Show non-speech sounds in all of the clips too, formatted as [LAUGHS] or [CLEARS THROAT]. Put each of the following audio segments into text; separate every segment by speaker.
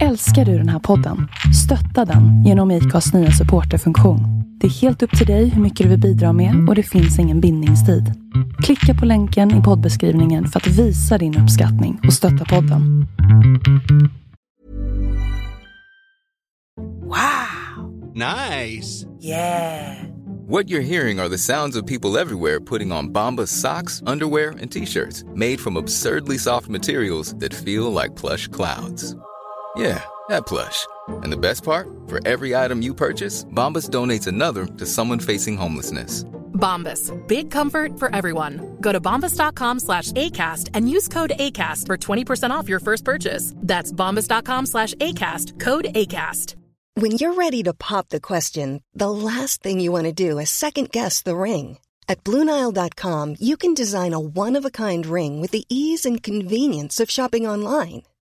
Speaker 1: Älskar du den här podden? Stötta den genom IKAs nya supporterfunktion. Det är helt upp till dig hur mycket du vill bidra med och det finns ingen bindningstid. Klicka på länken i poddbeskrivningen för att visa din uppskattning och stötta podden.
Speaker 2: Wow!
Speaker 3: Nice!
Speaker 2: Yeah!
Speaker 4: What you're hearing are the sounds of people everywhere putting on Bombas socks, underwear, and t-shirts made from absurdly soft materials that feel like plush clouds. Yeah, that plush. And the best part? For every item you purchase, Bombas donates another to someone facing homelessness.
Speaker 5: Bombas. Big comfort for everyone. Go to bombas.com slash ACAST and use code ACAST for 20% off your first purchase. That's bombas.com slash ACAST. Code ACAST.
Speaker 6: When you're ready to pop the question, the last thing you want to do is second guess the ring. At Bluenile.com, you can design a one of a kind ring with the ease and convenience of shopping online.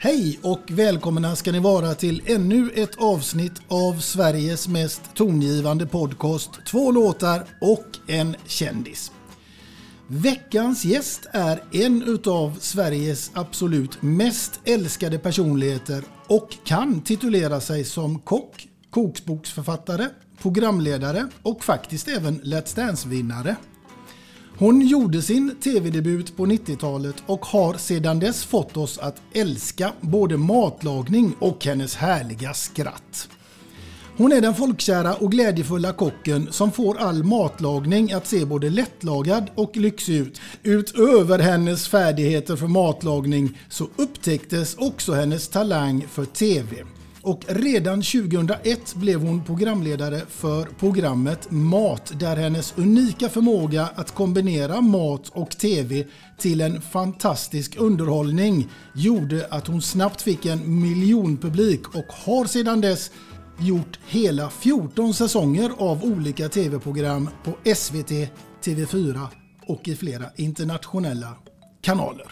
Speaker 7: Hej och välkomna ska ni vara till ännu ett avsnitt av Sveriges mest tongivande podcast Två låtar och en kändis. Veckans gäst är en utav Sveriges absolut mest älskade personligheter och kan titulera sig som kock, kokboksförfattare, programledare och faktiskt även Let's Dance-vinnare. Hon gjorde sin tv-debut på 90-talet och har sedan dess fått oss att älska både matlagning och hennes härliga skratt. Hon är den folkkära och glädjefulla kocken som får all matlagning att se både lättlagad och lyxig ut. Utöver hennes färdigheter för matlagning så upptäcktes också hennes talang för TV. Och redan 2001 blev hon programledare för programmet Mat där hennes unika förmåga att kombinera mat och TV till en fantastisk underhållning gjorde att hon snabbt fick en miljonpublik och har sedan dess gjort hela 14 säsonger av olika TV-program på SVT, TV4 och i flera internationella kanaler.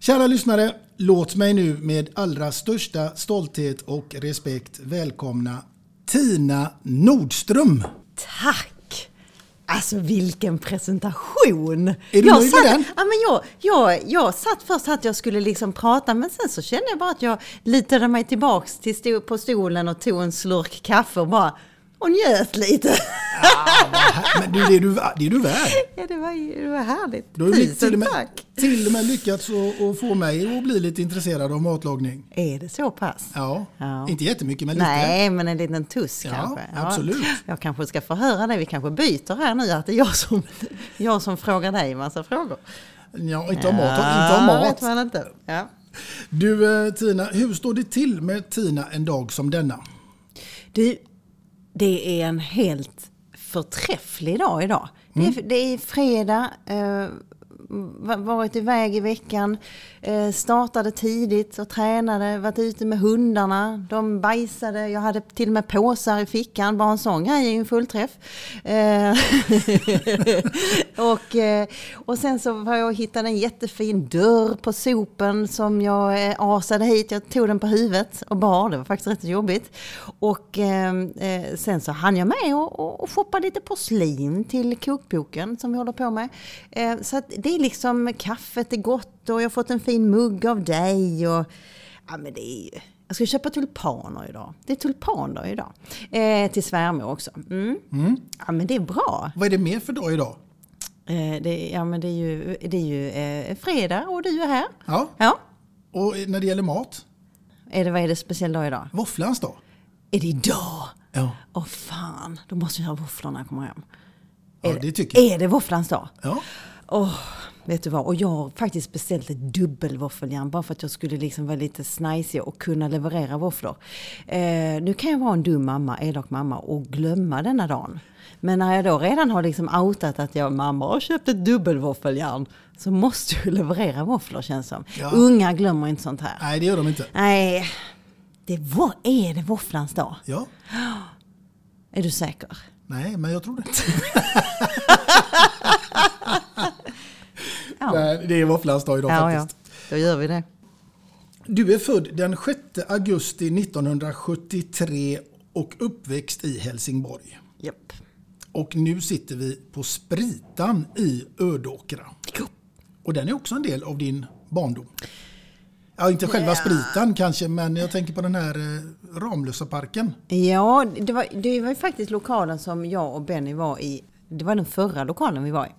Speaker 7: Kära lyssnare, låt mig nu med allra största stolthet och respekt välkomna Tina Nordström.
Speaker 2: Tack! Alltså vilken presentation!
Speaker 7: Är du
Speaker 2: jag
Speaker 7: nöjd
Speaker 2: satt,
Speaker 7: med den?
Speaker 2: Ja, men jag, jag, jag satt först att jag skulle liksom prata men sen så kände jag bara att jag litade mig tillbaks till sto, på stolen och tog en slurk kaffe och bara och njöt lite.
Speaker 7: Ja, men du, det, är du, det är du värd.
Speaker 2: Ja, det var, det var härligt.
Speaker 7: Du har
Speaker 2: Tusen
Speaker 7: till med,
Speaker 2: tack.
Speaker 7: till och med lyckats att, få mig att bli lite intresserad av matlagning.
Speaker 2: Är det så pass?
Speaker 7: Ja,
Speaker 2: Ja.
Speaker 7: inte jättemycket men lite.
Speaker 2: Nej, men en liten tuss
Speaker 7: Ja,
Speaker 2: kanske.
Speaker 7: absolut.
Speaker 2: Jag kanske ska få höra det. Vi kanske byter här nu, att det är jag som, [LAUGHS] jag som frågar dig massa frågor.
Speaker 7: Ja, inte om mat. Inte om
Speaker 2: vet
Speaker 7: mat.
Speaker 2: man inte. Ja.
Speaker 7: Du eh, Tina, hur står det till med Tina en dag som denna?
Speaker 2: Du, det är en helt förträfflig dag idag. Det, är, det är fredag, eh, varit iväg i veckan, eh, startade tidigt och tränade, varit ute med hundarna, de bajsade, jag hade till och med påsar i fickan, bara en sån grej är ju en fullträff. Eh, [LAUGHS] och, eh, och sen så var jag och hittade en jättefin dörr på sopen som jag asade hit. Jag tog den på huvudet och bar, det var faktiskt rätt jobbigt. Och sen så hann jag med och, och, och shoppa lite porslin till kokboken som vi håller på med. Så att det är liksom kaffet är gott och jag har fått en fin mugg av dig. Och, ja, men det är jag ska köpa tulpaner idag. Det är tulpaner idag. Eh, till svärmor också. Mm. Ja, men det är bra.
Speaker 7: Vad är det mer för dag idag?
Speaker 2: Eh, det, ja, men det är ju, det är ju eh, fredag och du är här.
Speaker 7: Ja.
Speaker 2: Ja.
Speaker 7: Och när det gäller mat?
Speaker 2: Är det, vad är det speciell dag idag?
Speaker 7: Våfflans dag?
Speaker 2: Är det idag?
Speaker 7: Ja.
Speaker 2: Åh fan, då måste jag ha våfflor när jag kommer hem.
Speaker 7: Ja,
Speaker 2: är,
Speaker 7: det tycker jag.
Speaker 2: Är det våfflans dag?
Speaker 7: Ja.
Speaker 2: Åh, vet du vad? Och jag har faktiskt beställt ett dubbelvåffeljärn bara för att jag skulle liksom vara lite snajsig och kunna leverera våfflor. Eh, nu kan jag vara en dum mamma, elak mamma och glömma denna dagen. Men när jag då redan har liksom outat att jag mamma har köpt ett dubbelvåffeljärn så måste jag leverera våfflor känns som.
Speaker 7: Ja.
Speaker 2: Unga glömmer inte sånt här.
Speaker 7: Nej, det gör de inte.
Speaker 2: Nej, det var, är det våfflans dag?
Speaker 7: Ja.
Speaker 2: Är du säker?
Speaker 7: Nej, men jag tror det. [LAUGHS]
Speaker 2: Ja,
Speaker 7: Nej, det är våfflans dag idag
Speaker 2: ja, ja.
Speaker 7: faktiskt.
Speaker 2: då gör vi det.
Speaker 7: Du är född den 6 augusti 1973 och uppväxt i Helsingborg.
Speaker 2: Japp.
Speaker 7: Och nu sitter vi på Spritan i Ödåkra. Och den är också en del av din barndom. Ja, inte själva
Speaker 2: Ja.
Speaker 7: Spritan kanske, men jag tänker på den här eh, Ramlösa parken.
Speaker 2: Ja, det var, det var ju faktiskt lokalen som jag och Benny var i. Det var den förra lokalen vi var i.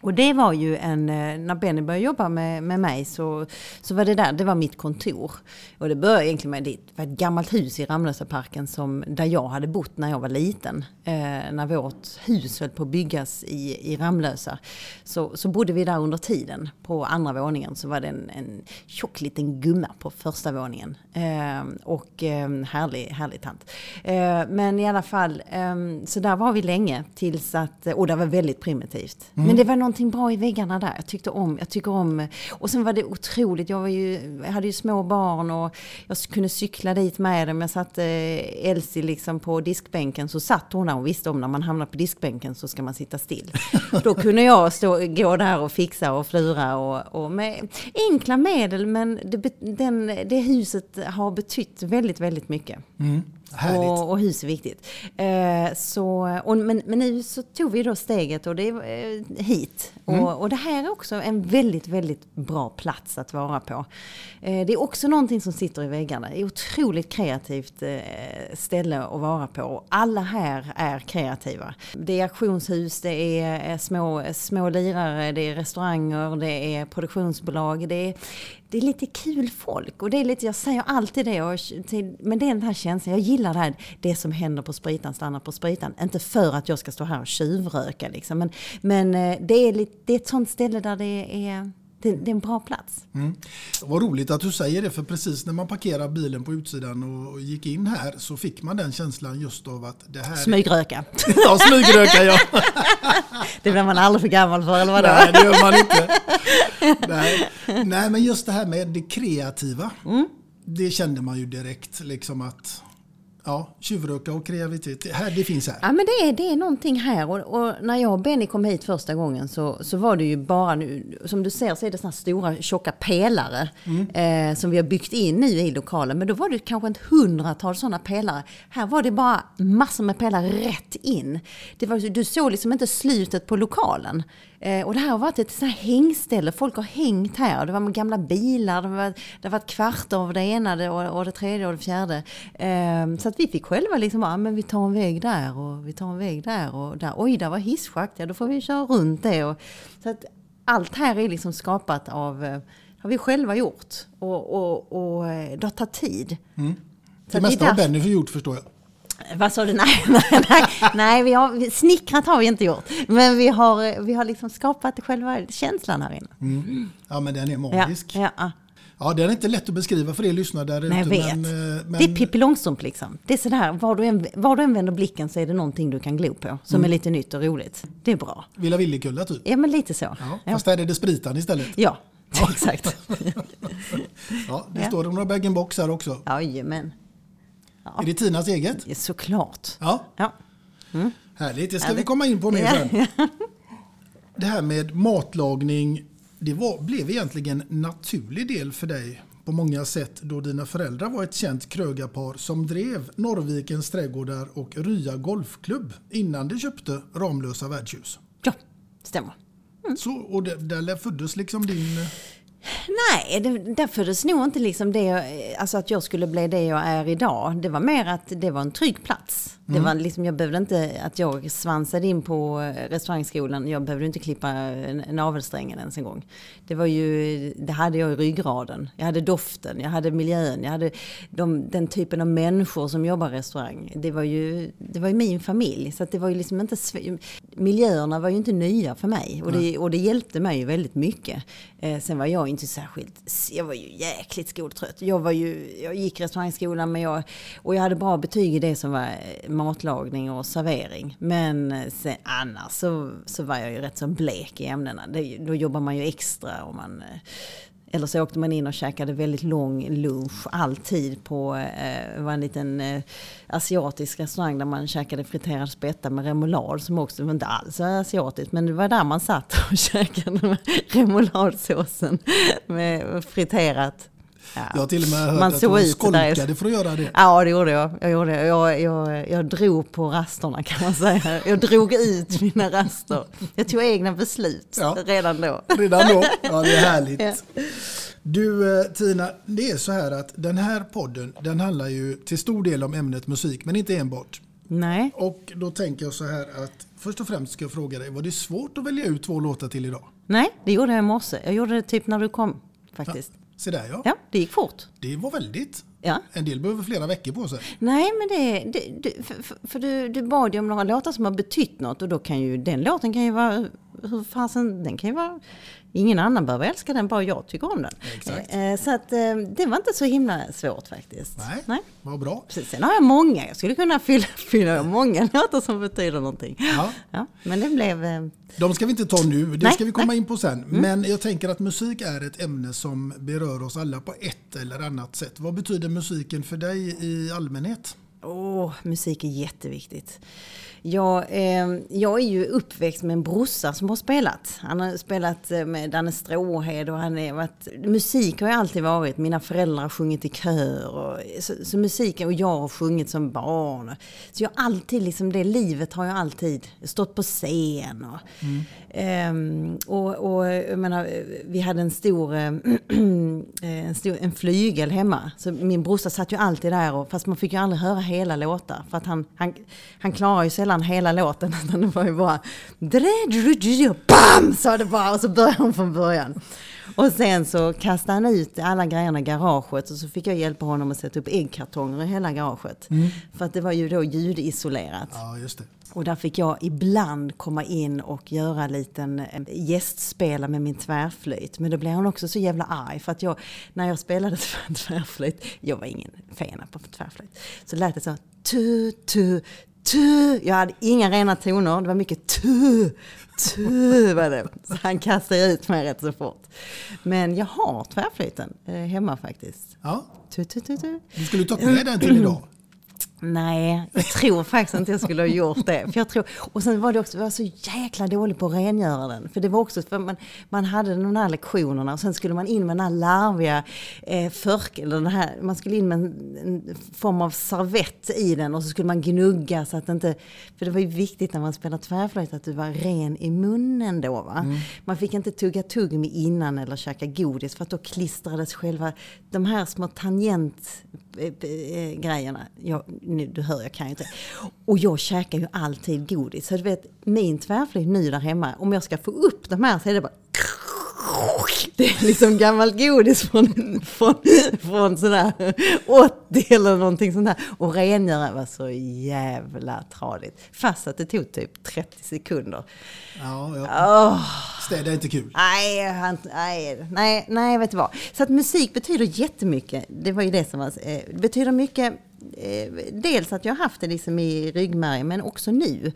Speaker 2: Och det var ju en, eh, när Benny började jobba med, med mig så, så var det där, det var mitt kontor. Och det började egentligen med, det var ett gammalt hus i Ramlösaparken som, där jag hade bott när jag var liten. Eh, när vårt hus höll på att byggas i, i Ramlösa. Så, så bodde vi där under tiden. På andra våningen så var det en, en tjock liten gumma på första våningen. Eh, och eh, härlig, härlig tant. Eh, men i alla fall, eh, så där var vi länge tills att, och det var väldigt primitivt. Men det var någonting bra i väggarna där. Jag tyckte om, jag tycker om, och sen var det otroligt, jag, var ju, jag hade ju små barn och jag kunde cykla dit med dem. Jag satte eh, Elsie liksom på diskbänken så satt hon där och visste om när man hamnar på diskbänken så ska man sitta still. [LAUGHS] Då kunde jag stå, gå där och fixa och flura och, och med enkla medel men det, den, det huset har betytt väldigt, väldigt mycket.
Speaker 7: Härligt.
Speaker 2: Och, och hus är viktigt. Eh, så, och, men, men nu så tog vi då steget och det är eh, hit. Och, och det här är också en väldigt, väldigt bra plats att vara på. Eh, det är också någonting som sitter i väggarna. Det är otroligt kreativt eh, ställe att vara på. Och alla här är kreativa. Det är auktionshus, det är eh, små, små lirare, det är restauranger, det är produktionsbolag. Det är, det är lite kul folk. Och det är lite, jag säger alltid det, och, till, men det är den här känslan. Jag gillar det här, det som händer på spritan stannar på spritan. Inte för att jag ska stå här och tjuvröka liksom. Men, men eh, det, är lite, det är ett sånt ställe där det är, det, det är en bra plats.
Speaker 7: Vad roligt att du säger det, för precis när man parkerar bilen på utsidan och gick in här så fick man den känslan just av att det här...
Speaker 2: Smygröka. [LAUGHS]
Speaker 7: Ja, smygröka ja. [LAUGHS]
Speaker 2: Det blir man aldrig för gammal för, eller vadå?
Speaker 7: Nej, det gör man inte. Nej. Nej, men just det här med det kreativa. Det kände man ju direkt liksom att ja, tjuvröka och kreativitet, det, här, det finns här.
Speaker 2: Ja men det är, det är någonting här och, och när jag och Benny kom hit första gången så, så var det ju bara nu, som du ser så är det sådana stora tjocka pelare eh, som vi har byggt in nu i lokalen. Men då var det kanske ett hundratal sådana pelare. Här var det bara massor med pelare rätt in. Det var, du såg liksom inte slutet på lokalen. Eh, och det här har varit ett sånt här hängställe, folk har hängt här. Det var med gamla bilar, det var, det var ett kvart av det ena och, och det tredje och det fjärde. Eh, så att vi fick själva liksom, ja men vi tar en väg där och vi tar en väg där och där. Oj, där var hisschakt, ja då får vi köra runt det. Och, så att allt här är liksom skapat av, eh, har vi själva gjort. Och, och, och eh, det har tagit tid. Så
Speaker 7: Det mesta har Benny gjort förstår jag.
Speaker 2: vad sa du? Nej, [LAUGHS] nej, nej, nej vi har, vi- snickrat har vi inte gjort. Men vi har, vi har liksom skapat själva känslan här inne.
Speaker 7: Ja, men den är magisk. Ja,
Speaker 2: ja, ja.
Speaker 7: den är inte lätt att beskriva för er lyssnare där
Speaker 2: Nej, jag
Speaker 7: ute.
Speaker 2: vet.
Speaker 7: Men, eh, men,
Speaker 2: Det är Pippi Långstrump liksom. Det är sådär, var du, än, var du än vänder blicken så är det någonting du kan glo på. Som
Speaker 7: Mm.
Speaker 2: är lite nytt och roligt. Det är bra.
Speaker 7: Villa Villekulla typ.
Speaker 2: Ja, men lite så.
Speaker 7: Ja,
Speaker 2: Ja,
Speaker 7: fast där är det spritan istället.
Speaker 2: ja [LAUGHS] exakt. [LAUGHS]
Speaker 7: Ja, det
Speaker 2: Ja.
Speaker 7: står några bag-in-box här också.
Speaker 2: Jajamän.
Speaker 7: Är det Tinas eget?
Speaker 2: Ja, såklart.
Speaker 7: Ja,
Speaker 2: Ja.
Speaker 7: härligt. Det ska vi
Speaker 2: Härligt.
Speaker 7: komma in på mer
Speaker 2: Ja. [LAUGHS]
Speaker 7: sen. Det här med matlagning, det var, blev egentligen en naturlig del för dig på många sätt då dina föräldrar var ett känt krögarpar som drev Norrvikens trädgårdar och Rya golfklubb innan de köpte Ramlösa värdshus.
Speaker 2: ja, stämmer.
Speaker 7: Så, och där, där föddes liksom din...
Speaker 2: Nej, det, där föddes nog inte liksom det, jag- alltså att jag skulle bli det jag är idag. Det var mer att det var en trygg plats. Det var liksom, jag behövde inte att jag svansade in på restaurangskolan. Jag behövde inte klippa en- navelsträngen ens en gång. Det var ju, det hade jag i ryggraden. Jag hade doften, jag hade miljön, jag hade de, den typen av människor som jobbar i restaurang. Det var ju, det var ju min familj. Så det var ju liksom inte, miljöerna var ju inte nya för mig. Och det, och det hjälpte mig väldigt mycket. Eh, sen var jag inte särskilt, jag var ju jäkligt skoltrött. Jag, var ju, jag gick restaurangskolan men jag, och jag hade bra betyg i det som var eh, matlagning och servering. Men eh, sen, annars så, så var jag ju rätt så blek i ämnena. Det, då jobbar man ju extra och man eh, eller så åkte man in och käkade väldigt lång lunch, alltid på eh, var en liten eh, asiatisk restaurang där man käkade friterad spätta med remoulad som också var inte alls var asiatiskt. Men det var där man satt och [LAUGHS] käkade med remouladsåsen med friterat. Ja.
Speaker 7: Jag har till och med hört
Speaker 2: Man
Speaker 7: att du skolkade för att göra det.
Speaker 2: Ja, det gjorde jag. Jag, gjorde, jag, jag, jag drog på rasterna kan man säga. Jag drog ut mina raster. Jag tog egna beslut
Speaker 7: Ja.
Speaker 2: redan då.
Speaker 7: Redan då? Ja, det är härligt.
Speaker 2: Ja.
Speaker 7: Du eh, Tina, det är så här att den här podden den handlar ju till stor del om ämnet musik, men inte enbart.
Speaker 2: Nej.
Speaker 7: Och då tänker jag så här att först och främst ska jag fråga dig, var det svårt att välja ut två låtar till idag?
Speaker 2: Nej, det gjorde jag i morse. Jag gjorde det typ när du kom faktiskt.
Speaker 7: Se där ja.
Speaker 2: Ja, det gick fort.
Speaker 7: Det var väldigt.
Speaker 2: Ja.
Speaker 7: En del behöver flera veckor på sig.
Speaker 2: Nej, men det, det, det för, för- du, du bad ju om några låtar som har betytt något och då kan ju den låten kan ju vara, hur fasen, den kan ju vara, ingen annan behöver älska den, bara jag tycker om den.
Speaker 7: Exakt.
Speaker 2: Eh, Så att eh, det var inte så himla svårt faktiskt.
Speaker 7: Nej,
Speaker 2: Nej.
Speaker 7: vad bra.
Speaker 2: Precis. Sen har jag många, jag skulle kunna fylla, [LAUGHS] fylla många låtar som betyder någonting.
Speaker 7: Ja.
Speaker 2: Ja, men det blev, eh,
Speaker 7: De ska vi inte ta nu, det
Speaker 2: Nej,
Speaker 7: ska vi komma
Speaker 2: nej.
Speaker 7: in på sen. Men jag tänker att musik är ett ämne som berör oss alla på ett eller annat sätt. Vad betyder musiken för dig i allmänhet?
Speaker 2: Åh, musik är jätteviktigt. Jag, eh, jag är ju uppväxt med en brorsa som har spelat. Han har spelat eh, med Danne Stråhed och han är varit, musik har ju alltid varit. Mina föräldrar har sjungit i kör. Och, så, så musiken och jag har sjungit som barn. Så jag har alltid, liksom det livet har jag alltid stått på scen. Och, ehm, och, och jag menar, vi hade en stor, [CLEARS THROAT] eh, en stor en flygel hemma. Så min brorsa satt ju alltid där, och, fast man fick ju aldrig höra hela låtar. För att han, han, han klarar ju sällan hela låten. [LAUGHS] Utan det var ju bara... BAM! Sa det bara och så började han från början. Och sen så kastade han ut alla grejerna i garaget och så fick jag hjälpa honom att sätta upp äggkartonger i hela garaget. För att det var ju då ljudisolerat.
Speaker 7: Ja, just det.
Speaker 2: Och där fick jag ibland komma in och göra en liten eh, gästspela med min tvärflöjt. Men då blev han också så jävla arg för att jag, när jag spelade [LAUGHS] tvärflöjt, jag var ingen fena på tvärflöjt, så lät det så tu, tu, tu. Jag hade inga rena toner, det var mycket tu, tu var det. Så han kastade ut mig rätt så fort. Men jag har tvärflöjten eh, hemma faktiskt.
Speaker 7: Ja,
Speaker 2: Tu, tu, tu, tu.
Speaker 7: du skulle ta med den till idag.
Speaker 2: Nej, jag tror faktiskt inte jag skulle ha gjort det. För jag tror, och sen var det också, jag var så jäkla dålig på att rengöra den. För det var också, för man, man hade de här lektionerna och sen skulle man in med den här larviga eh, förk, eller den här, man skulle in med en, en form av servett i den och så skulle man gnugga så att det inte, för det var ju viktigt när man spelade tvärflöjt att du var ren i munnen då va. Man fick inte tugga tuggummi innan eller käka godis för att då klistrades själva, de här små tangentgrejerna, jag, nu, du hör jag kan ju inte. Och jag käkar ju alltid godis. Så du vet, min tvärflöjt nu där hemma, om jag ska få upp de här så är det bara det är liksom gammalt godis från, från, från sådär 80 eller någonting sånt där. Och rengöra var så jävla tradigt. Fast att det tog typ 30 sekunder.
Speaker 7: Ja, ja. Städa är inte kul.
Speaker 2: Nej, han, nej, nej, nej, vet du vad. Så att musik betyder jättemycket. Det var ju det som var, eh, det betyder mycket. Eh, dels att jag har haft det liksom i ryggmärgen, men också nu.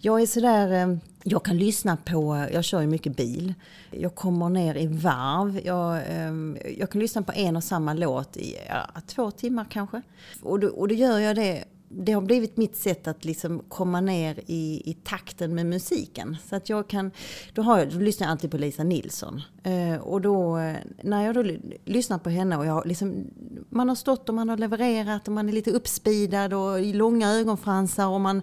Speaker 2: Jag är sådär, eh, jag kan lyssna på, jag kör ju mycket bil. Jag kommer ner i varv. Jag, eh, jag kan lyssna på en och samma låt i ja, två timmar kanske. Och då, och då gör jag det det har blivit mitt sätt att liksom komma ner i, i takten med musiken. Så att jag kan, då, har jag, då lyssnar jag alltid på Lisa Nilsson. Eh, och då, eh, när jag då lyssnar på henne och jag liksom, man har stått och man har levererat och man är lite uppspidad och i långa ögonfransar och man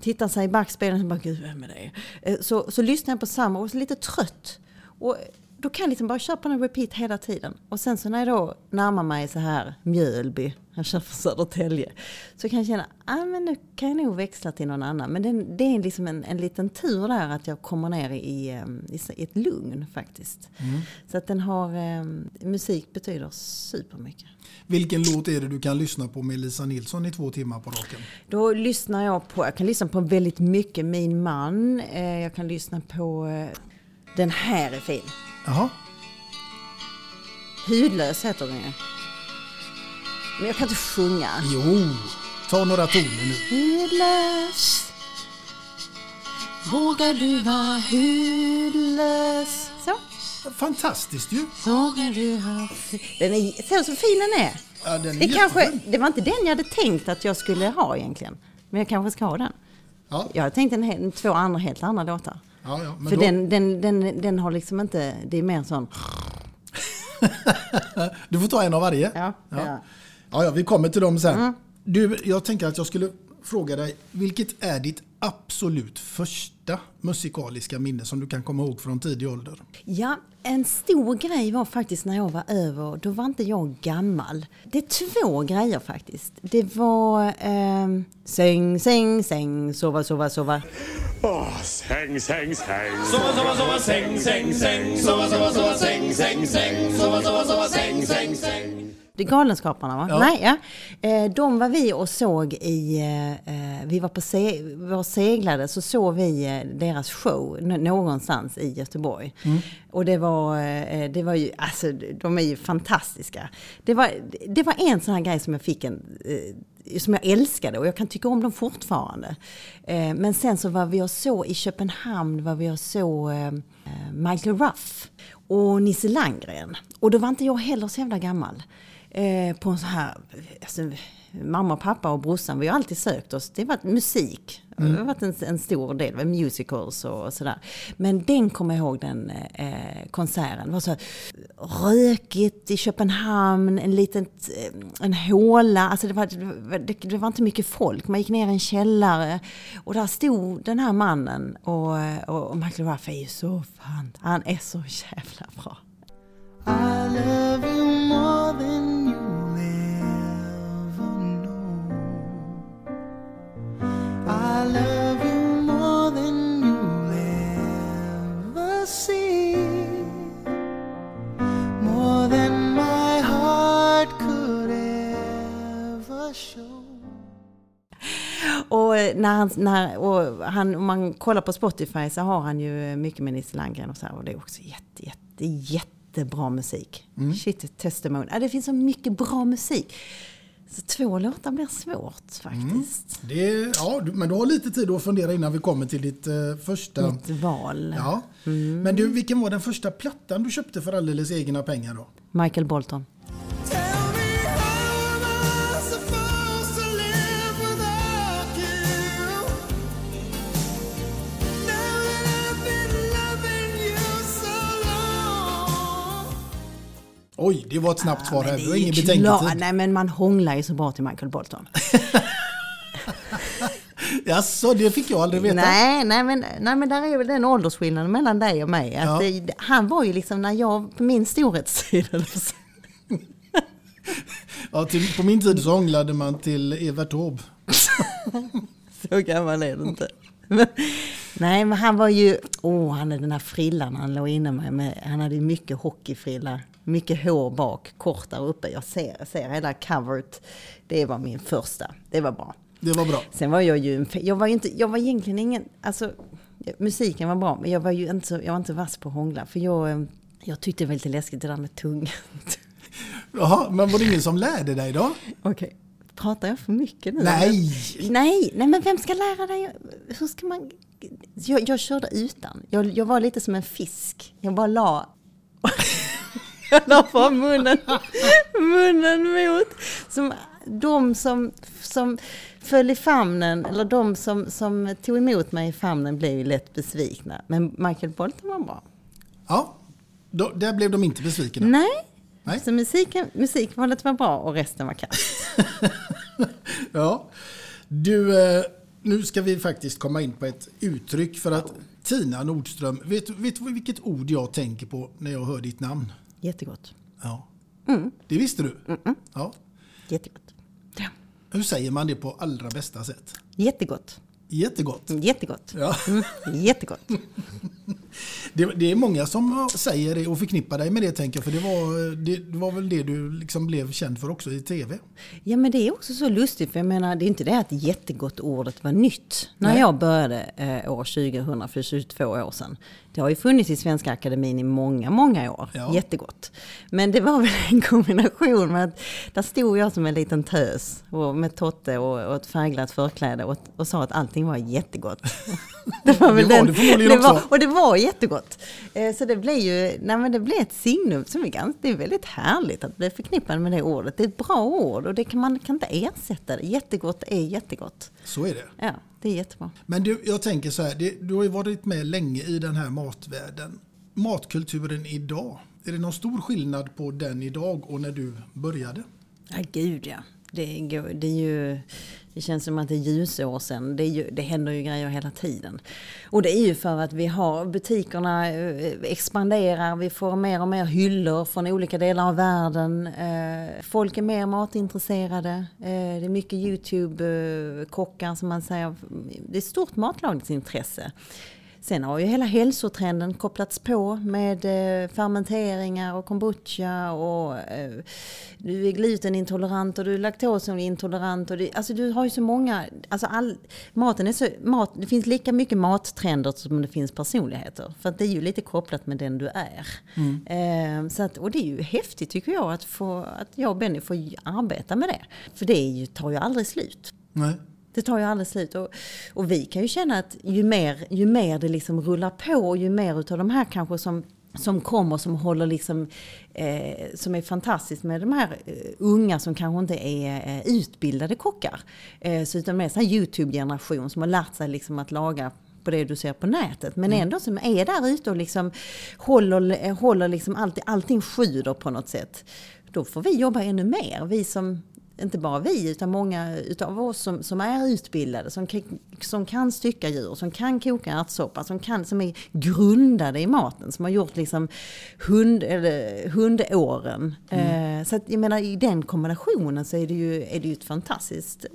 Speaker 2: tittar sig i backspegeln och bara, gud vem är det? Eh, så, så lyssnar jag på samma och är lite trött. Och då kan jag liksom bara köpa en repeat hela tiden. Och sen så när jag då närmar mig så här Mjölby, jag kör från Södertälje, så kan jag känna, ah, men nu kan jag nog växla till någon annan. Men det, det är liksom en, en liten tur där att jag kommer ner i, ehm, i, i ett lugn faktiskt. Mm. Så att den har, eh, musik betyder supermycket.
Speaker 7: Vilken låt är det du kan lyssna på med Lisa Nilsson i två timmar på raken?
Speaker 2: Då lyssnar jag på, jag kan lyssna på väldigt mycket Min man, eh, jag kan lyssna på, eh, den här är fin.
Speaker 7: Jaha.
Speaker 2: Hudlös heter den ju. Men jag kan inte sjunga.
Speaker 7: Jo, ta några toner nu.
Speaker 2: Hudlös. Vågar du vara hudlös? Så.
Speaker 7: Fantastiskt ju.
Speaker 2: Vågar du ha... Den är, så, så fin den är.
Speaker 7: Ja, den är
Speaker 2: det, kanske, det var inte den jag hade tänkt att jag skulle ha egentligen. Men jag kanske ska ha den. Ja. Jag har tänkt en, två andra helt andra låtar.
Speaker 7: Ja, ja,
Speaker 2: För då... den, den, den, den har liksom inte, det är mer sån... [LAUGHS]
Speaker 7: du får ta en av varje.
Speaker 2: Ja, ja.
Speaker 7: Ja. ja vi kommer till dem sen. Mm. Du, jag tänker att jag skulle fråga dig, vilket är ditt absolut första musikaliska minne som du kan komma ihåg från tidig ålder?
Speaker 2: Ja, en stor grej var faktiskt när jag var över, då var inte jag gammal. Det är två grejer faktiskt. Det var eh, säng, säng, säng, sova, sova, sova.
Speaker 3: Oh, säng, säng, säng. Sova, sova, sova, säng, säng, säng. Sova, sova, sova, säng, säng, säng. Sova, sova, sova, säng, säng, säng.
Speaker 2: Det är Galenskaparna va? Ja. Nej, ja. Eh, de var vi och såg i, eh, vi var på se, var seglade så såg vi eh, deras show någonstans i Göteborg. Mm. Och det var, det var ju, alltså de är ju fantastiska. Det var, det var en sån här grej som jag fick en som jag älskade och jag kan tycka om dem fortfarande. Men sen så var vi och så i Köpenhamn, var vi och så Michael Ruff och Nisse Landgren. Och då var inte jag heller så jävla gammal eh, på en så här, alltså, mamma och pappa och brorsan, vi har alltid sökt oss, det har varit musik. Mm. Det har varit en, en stor del, musicals och sådär. Men den kommer jag ihåg, den eh, konserten. Det var så rökigt i Köpenhamn, en liten eh, en håla. Alltså det var, det, det, var inte mycket folk. Man gick ner i en källare och där stod den här mannen. Och, och, och Michael Ruff är ju så fan, han är så jävla bra. I love you more than när han, när, och han, om man kollar på Spotify så har han ju mycket med Nisse Landgren och så här, och det är också jätte, jätte, jätte jättebra musik. Mm. Shit Testimony. Ja, det finns så mycket bra musik. Så två låtar blir svårt faktiskt.
Speaker 7: Mm. Det, ja, men du har lite tid att fundera innan vi kommer till ditt uh, första...
Speaker 2: Mitt val.
Speaker 7: Ja. Mm. Men du, vilken var den första plattan du köpte för alldeles egna pengar då?
Speaker 2: Michael Bolton.
Speaker 7: Oj, det var ett snabbt svar här. Du har ingen betänketid.
Speaker 2: Nej, men man hånglar ju så bra till Michael Bolton. [LAUGHS]
Speaker 7: Jaså, det fick jag aldrig veta.
Speaker 2: Nej, nej, men, nej, men där är väl den åldersskillnaden mellan dig och mig. Ja. det, han var ju liksom när jag, på min storhetstid,
Speaker 7: Ja, till, på min tid så hånglade man till Evert Taube. [LAUGHS]
Speaker 2: så gammal är du inte. Nej, men han var ju, åh, oh, han hade den här frillan han låg inne med. med han hade ju mycket hockeyfrilla mycket hår bak, kort där uppe. Jag ser, jag ser hela coveret. Det var min första. Det var bra.
Speaker 7: Det var bra.
Speaker 2: Sen var jag ju, jag var ju inte, jag var egentligen ingen, alltså musiken var bra, men jag var ju inte så, jag var inte vass på att hångla. För jag, eh, jag tyckte det var lite läskigt det där med tungan. [LAUGHS]
Speaker 7: Jaha, men var det ingen som lärde dig då?
Speaker 2: Okej. Okay. Pratar jag för mycket nu?
Speaker 7: Nej!
Speaker 2: Nej, nej men vem ska lära dig? Hur ska man... Jag, jag körde utan. Jag, jag var lite som en fisk. Jag bara la [LAUGHS] jag la bara munnen, munnen mot. Som, de som, som föll i famnen, eller de som, som tog emot mig i famnen blev ju lätt besvikna. Men Michael Bolton var bra.
Speaker 7: Ja, då, där blev de inte besvikna.
Speaker 2: Nej,
Speaker 7: Nej.
Speaker 2: så musiken, musikvalet var bra och resten var kass. [LAUGHS]
Speaker 7: Ja. Du, eh, nu ska vi faktiskt komma in på ett uttryck för att Tina Nordström, vet, du- vet du vilket ord jag tänker på när jag hör ditt namn?
Speaker 2: Jättegott.
Speaker 7: Ja.
Speaker 2: Mm.
Speaker 7: Det visste du? Ja.
Speaker 2: Jättegott. Ja.
Speaker 7: Hur säger man det på allra bästa sätt?
Speaker 2: Jättegott.
Speaker 7: Jättegott.
Speaker 2: Jättegott.
Speaker 7: Ja.
Speaker 2: Mm. Jättegott. [LAUGHS] [LAUGHS]
Speaker 7: Det, det är många som säger det och förknippar dig med det tänker jag. För det var, det, det var väl det du liksom blev känd för också i tv?
Speaker 2: Ja men det är också så lustigt för jag menar det är inte det att jättegott ordet var nytt när
Speaker 7: Nej.
Speaker 2: jag började eh, år 2000 för 22 år sedan. Det har ju funnits i Svenska Akademin i många, många år.
Speaker 7: Ja.
Speaker 2: Jättegott. Men det var väl en kombination med att där stod jag som en liten tös och med totte och, och ett färgglatt förkläde och, och sa att allting var jättegott. [LAUGHS] det var
Speaker 7: Det var det förmodligen
Speaker 2: det var,
Speaker 7: också.
Speaker 2: och det var jättegott. Eh, Så det blev ju, nej men det blev ett signum som är ganska, det är väldigt härligt att bli förknippad med det ordet. Det är ett bra ord och det kan man kan inte ersätta det. Jättegott är jättegott.
Speaker 7: Så är det.
Speaker 2: Ja, det är jättebra.
Speaker 7: Men du, jag tänker så här, det, du har ju varit med länge i den här matvärlden. Matkulturen idag, är det någon stor skillnad på den idag och när du började?
Speaker 2: Ja, gud ja. Det, går, det, är ju, det känns som att det är ljusår sen, Det, är ju, det händer ju grejer hela tiden. Och det är ju för att vi har butikerna eh, expanderar, vi får mer och mer hyllor från olika delar av världen. Eh, folk är mer matintresserade. Eh, det är mycket YouTube-kockar som man säger. Det är ett stort matlagningsintresse. Sen har ju hela hälsotrenden kopplats på med eh, fermenteringar och kombucha och eh, du är glutenintolerant och du är laktosintolerant. Och det, alltså du har ju så många, alltså all, maten är så, mat, det finns lika mycket mattrender som det finns personligheter. För det är ju lite kopplat med den du är. Eh, så att, och det är ju häftigt tycker jag att, få, att jag och Benny får arbeta med det. För det ju, tar ju aldrig slut.
Speaker 7: Nej.
Speaker 2: Det tar ju aldrig slut. Och, och vi kan ju känna att ju mer, ju mer det liksom rullar på, ju mer utav de här kanske som som kommer som håller liksom, eh, som är fantastiskt med de här eh, unga som kanske inte är eh, utbildade kockar. Eh, så utan en YouTube-generation som har lärt sig liksom att laga på det du ser på nätet. Men ändå som är där ute och liksom håller, eh, håller liksom allt, allting sjuder på något sätt. Då får vi jobba ännu mer. Vi som inte bara vi, utan många utav oss som, som är utbildade, som, kan- som kan stycka djur, som kan koka ärtsoppa, som, kan, som är grundade i maten, som har gjort liksom hund, eller, hundåren. Eh, så att, jag menar, i den kombinationen så är det ju, är det ju ett fantastiskt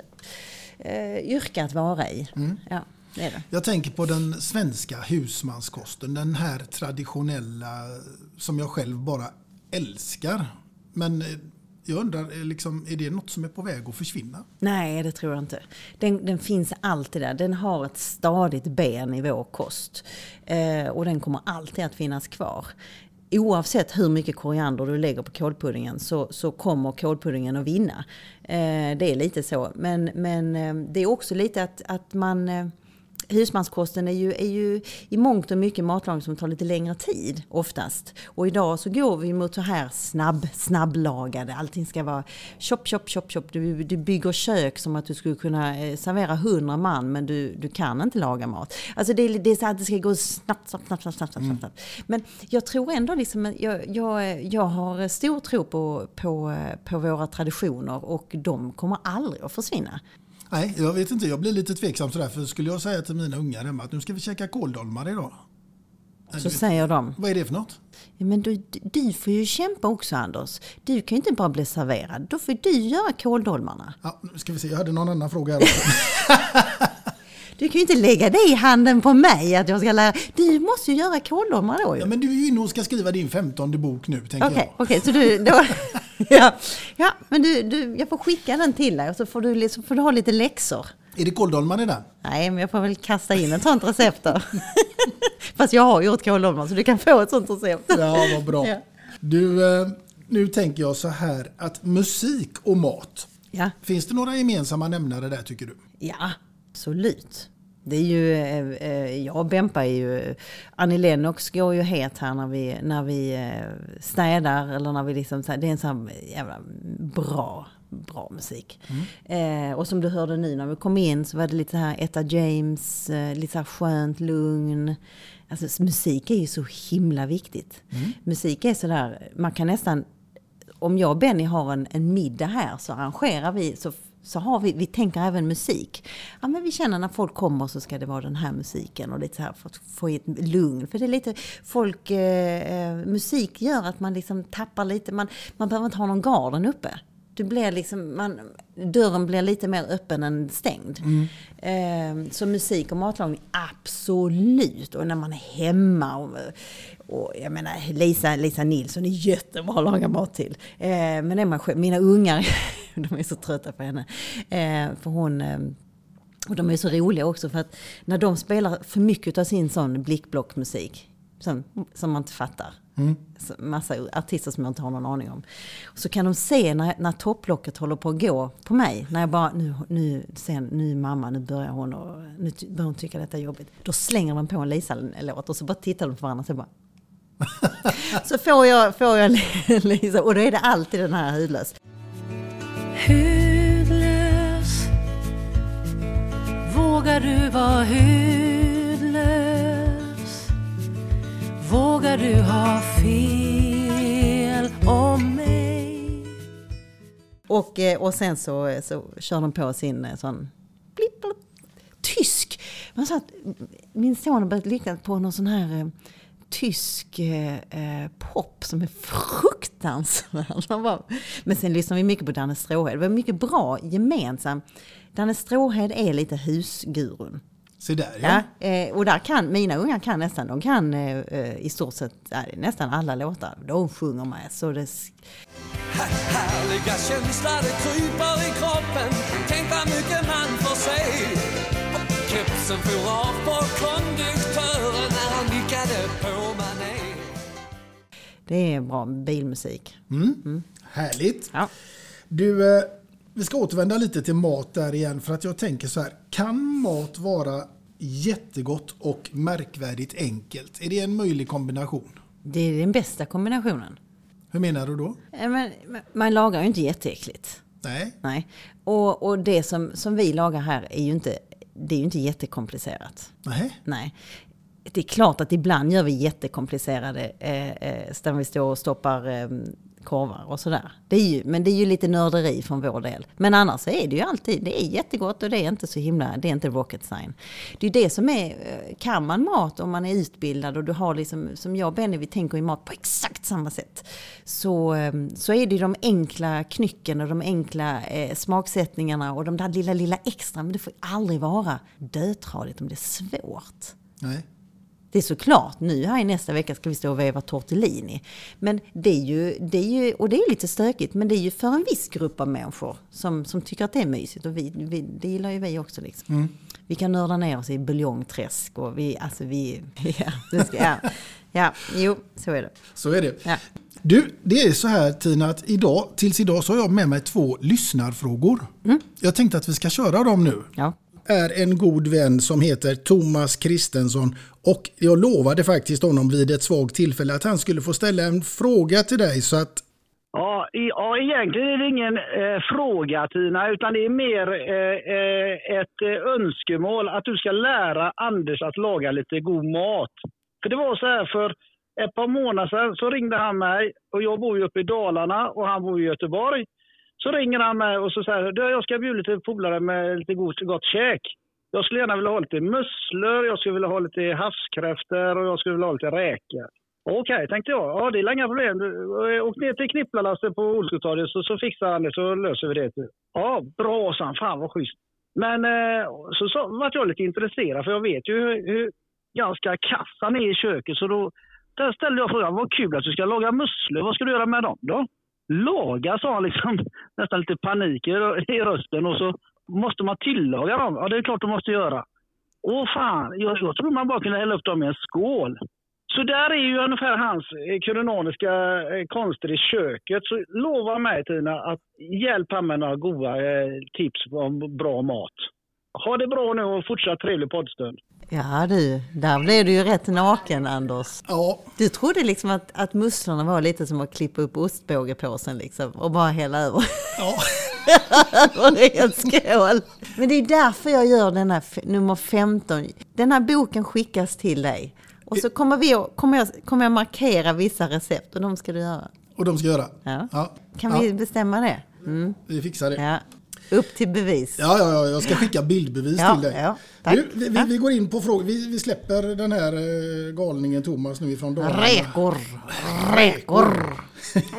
Speaker 2: eh, yrke att vara i. Ja, det är det.
Speaker 7: Jag tänker på den svenska husmanskosten, den här traditionella som jag själv bara älskar. Men eh, jag undrar, eh, liksom, är det något som är på väg att försvinna?
Speaker 2: Nej, det tror jag inte. Den, den finns alltid där. Den har ett stadigt ben i vår kost. Eh, och den kommer alltid att finnas kvar. Oavsett hur mycket koriander du lägger på kålpuddingen så, så kommer kålpuddingen att vinna. Eh, det är lite så. Men, men eh, det är också lite att, att man... Eh, Husmanskosten är ju, är ju i mångt och mycket matlagning som tar lite längre tid oftast. Och idag så går vi mot så här snabb, snabblagade. Allting ska vara chop, chop, chop, chop. Du, du bygger kök som att du skulle kunna eh, servera hundra man men du, du kan inte laga mat. Alltså det, är- det är så att det ska gå snabbt, snabbt, snabbt, snabbt, snabbt, snabbt, snabbt. Men jag tror ändå liksom, jag, jag, jag har stor tro på, på, på våra traditioner och de kommer aldrig att försvinna.
Speaker 7: Nej, jag vet inte. Jag blir lite tveksam sådär. För skulle jag säga till mina ungar hemma att nu ska vi käka kåldolmar idag.
Speaker 2: Så säger de.
Speaker 7: Vad är det för något?
Speaker 2: Ja, men du, du får ju kämpa också Anders. Du kan ju inte bara bli serverad. Då får du göra kåldolmarna.
Speaker 7: Ja, nu ska vi se, jag hade någon annan fråga här också. [LAUGHS]
Speaker 2: Du kan ju inte lägga det i handen på mig att jag ska lära. Du måste ju göra kåldolmar då ju.
Speaker 7: Ja, men du är ju inne och ska skriva din femtonde bok nu, tänker
Speaker 2: Okej,
Speaker 7: jag.
Speaker 2: okej, så du... Då, [LAUGHS] ja, ja, men du, du, jag får skicka den till dig och så får du, liksom- får du ha lite läxor.
Speaker 7: Är det kåldolmar i den?
Speaker 2: Nej, men jag får väl kasta in ett sånt recept då. [LAUGHS] Fast jag har gjort kåldolmar så du kan få ett sånt recept.
Speaker 7: Ja, vad bra.
Speaker 2: Ja.
Speaker 7: Du, eh, nu tänker jag så här att musik och mat.
Speaker 2: Ja.
Speaker 7: Finns det några gemensamma nämnare där tycker du?
Speaker 2: Ja, absolut. Det är ju, eh, eh, jag och Bempa är ju, Annie Lennox går ju het här när vi, när vi eh, städar eller när vi liksom, det är en sån här jävla bra bra musik. Eh, och som du hörde nu när vi kom in så var det lite här Etta James, eh, lite så här skönt lugn. Alltså musik är ju så himla viktigt. Musik är sådär, man kan nästan, om jag och Benny har en, en middag här så arrangerar vi, så, så har vi, vi tänker även musik. Ja men vi känner när folk kommer så ska det vara den här musiken och lite så här för att få ett lugn. För det är lite, folk, eh, eh musik gör att man liksom tappar lite, man, man behöver inte ha någon garden uppe. Du blir liksom, man, dörren blir lite mer öppen än stängd. Eh, så musik och matlagning, absolut. Och när man är hemma. Och, och jag menar, Lisa, Lisa Nilsson är jättebra att laga mat till. Eh, men är man själv, mina ungar, [LAUGHS] de är så trötta på henne. Eh, för hon... Och de är så roliga också för att när de spelar för mycket av sin sån blickblockmusik som, som man inte fattar. Så Massa artister som jag inte har någon aning om. Så kan de se när, när topplocket håller på att gå på mig. När jag bara, nu, nu, sen, nu mamma, nu börjar hon och nu börjar hon tycka detta är jobbigt. Då slänger de på en Lisa-låt och så bara tittar de på varandra och så bara [LAUGHS] så får jag, får jag Lisa, och då är det alltid den här hudlös.
Speaker 8: Hudlös Vågar du vara hudlös? Vågar du ha fel om mig?
Speaker 2: Och, eh, och sen så, eh, så kör de på sin eh, sån blipp, blipp, tysk. Man sa att min son har börjat lyssna på någon sån här tysk eh, pop som är fruktansvärd. [LAUGHS] Men sen lyssnar vi mycket på Danne Stråhed. Det var mycket bra gemensamt. Danne Stråhed är lite husgurun.
Speaker 7: Se där ja.
Speaker 2: Ja, eh, och där kan, mina ungar kan nästan, de kan eh, eh, i stort sett nästan alla låtar. De sjunger med. Så det,
Speaker 9: Härliga känsla det kryper i kroppen Tänk vad mycket man får se Kepsen for av på konduktören när han nickade på mané
Speaker 2: det är bra bilmusik.
Speaker 7: Härligt.
Speaker 2: Ja.
Speaker 7: Du, vi ska återvända lite till mat där igen för att jag tänker så här. Kan mat vara jättegott och märkvärdigt enkelt? Är det en möjlig kombination?
Speaker 2: Det är den bästa kombinationen.
Speaker 7: Hur menar du då?
Speaker 2: Men, men man lagar ju inte jätteäckligt.
Speaker 7: Nej.
Speaker 2: Nej. Och, och det som, som vi lagar här är ju inte, det är ju inte jättekomplicerat.
Speaker 7: Nej.
Speaker 2: Nej. Det är klart att ibland gör vi jättekomplicerade, eh, eh, där vi står och stoppar eh, korvar och sådär. Det är ju, men det är ju lite nörderi från vår del. Men annars är det ju alltid, det är jättegott och det är inte så himla, det är inte rocket sign. Det är det som är, eh, kan man mat om man är utbildad och du har liksom, som jag och Benny, vi tänker i mat på exakt samma sätt. Så, ehm, så är det ju de enkla knycken och de enkla eh, smaksättningarna och de där lilla, lilla extra. Men det får aldrig vara dötradigt om det är svårt.
Speaker 7: Nej.
Speaker 2: Det är såklart, nu här i nästa vecka ska vi stå och veva tortellini. Men det är ju, det är ju, och det är lite stökigt, men det är ju för en viss grupp av människor som, som tycker att det är mysigt. Och vi, vi, det gillar ju vi också liksom. Vi kan nörda ner oss i buljongträsk och vi, alltså vi, [LAUGHS] ja, [LAUGHS] det ska, ja, ja, jo, så är det.
Speaker 7: Så är det.
Speaker 2: Ja.
Speaker 7: Du, det är så här Tina att idag, tills idag så har jag med mig två lyssnarfrågor. Jag tänkte att vi ska köra dem nu.
Speaker 2: Ja
Speaker 7: är en god vän som heter Thomas Kristensson och jag lovade faktiskt honom vid ett svagt tillfälle att han skulle få ställa en fråga till dig så att
Speaker 10: Ja, i, ja, egentligen är det ingen eh, fråga Tina, utan det är mer eh, eh ett eh, önskemål att du ska lära Anders att laga lite god mat. För det var så här för ett par månader sedan så ringde han mig och jag bor ju uppe i Dalarna och han bor i Göteborg. Så ringer han mig och så säger "Du, jag ska bjuda lite polare med lite gott, gott käk. Jag skulle gärna vilja ha lite musslor, jag skulle vilja ha lite havskräftor och jag skulle vilja ha lite räkor. Okej, tänkte jag. Ja, det är inga problem. Eh, åk ner till Knipplarlasse på Olskutorget så, så fixar han det så löser vi det. Ja, bra sa han. Fan vad schysst. Men eh, så, så vart jag lite intresserad för jag vet ju hur, hur ganska kass han är i köket. Så då där ställde jag frågan, vad kul att du ska laga musslor. Vad ska du göra med dem då? Laga, sa han liksom, [LAUGHS] nästan lite panik i, i rösten. Och så måste man tillaga dem. Ja, det är klart du måste göra. Åh fan, jag, jag tror man bara kunde hälla upp dem i en skål. Så där är ju ungefär hans eh, kulinariska eh, konster i köket. Så lova mig Tina att hjälp han med några goda eh, tips om bra mat. Ha det bra nu och fortsatt trevlig poddstund.
Speaker 2: Ja du, där blev du ju rätt naken Anders.
Speaker 7: Ja.
Speaker 2: Du trodde liksom att, att musslorna var lite som att klippa upp ostbågepåsen liksom och bara hälla över.
Speaker 7: Ja. [LAUGHS]
Speaker 2: Och en skål. Men det är därför jag gör den här nummer 15. Den här boken skickas till dig. Och så kommer, vi, kommer, jag, kommer jag markera vissa recept och de ska du göra.
Speaker 7: Och de ska göra.
Speaker 2: Ja.
Speaker 7: Ja.
Speaker 2: Kan
Speaker 7: ja,
Speaker 2: vi bestämma det? Mm.
Speaker 7: vi fixar det.
Speaker 2: Ja. Upp till bevis.
Speaker 7: Ja, ja, ja, jag ska skicka bildbevis
Speaker 2: Ja,
Speaker 7: till dig.
Speaker 2: ja, tack.
Speaker 7: Du, vi, vi, vi går in på frågor. Vi, vi släpper den här eh, galningen Thomas nu ifrån Dalarna.
Speaker 2: Räkor, räkor.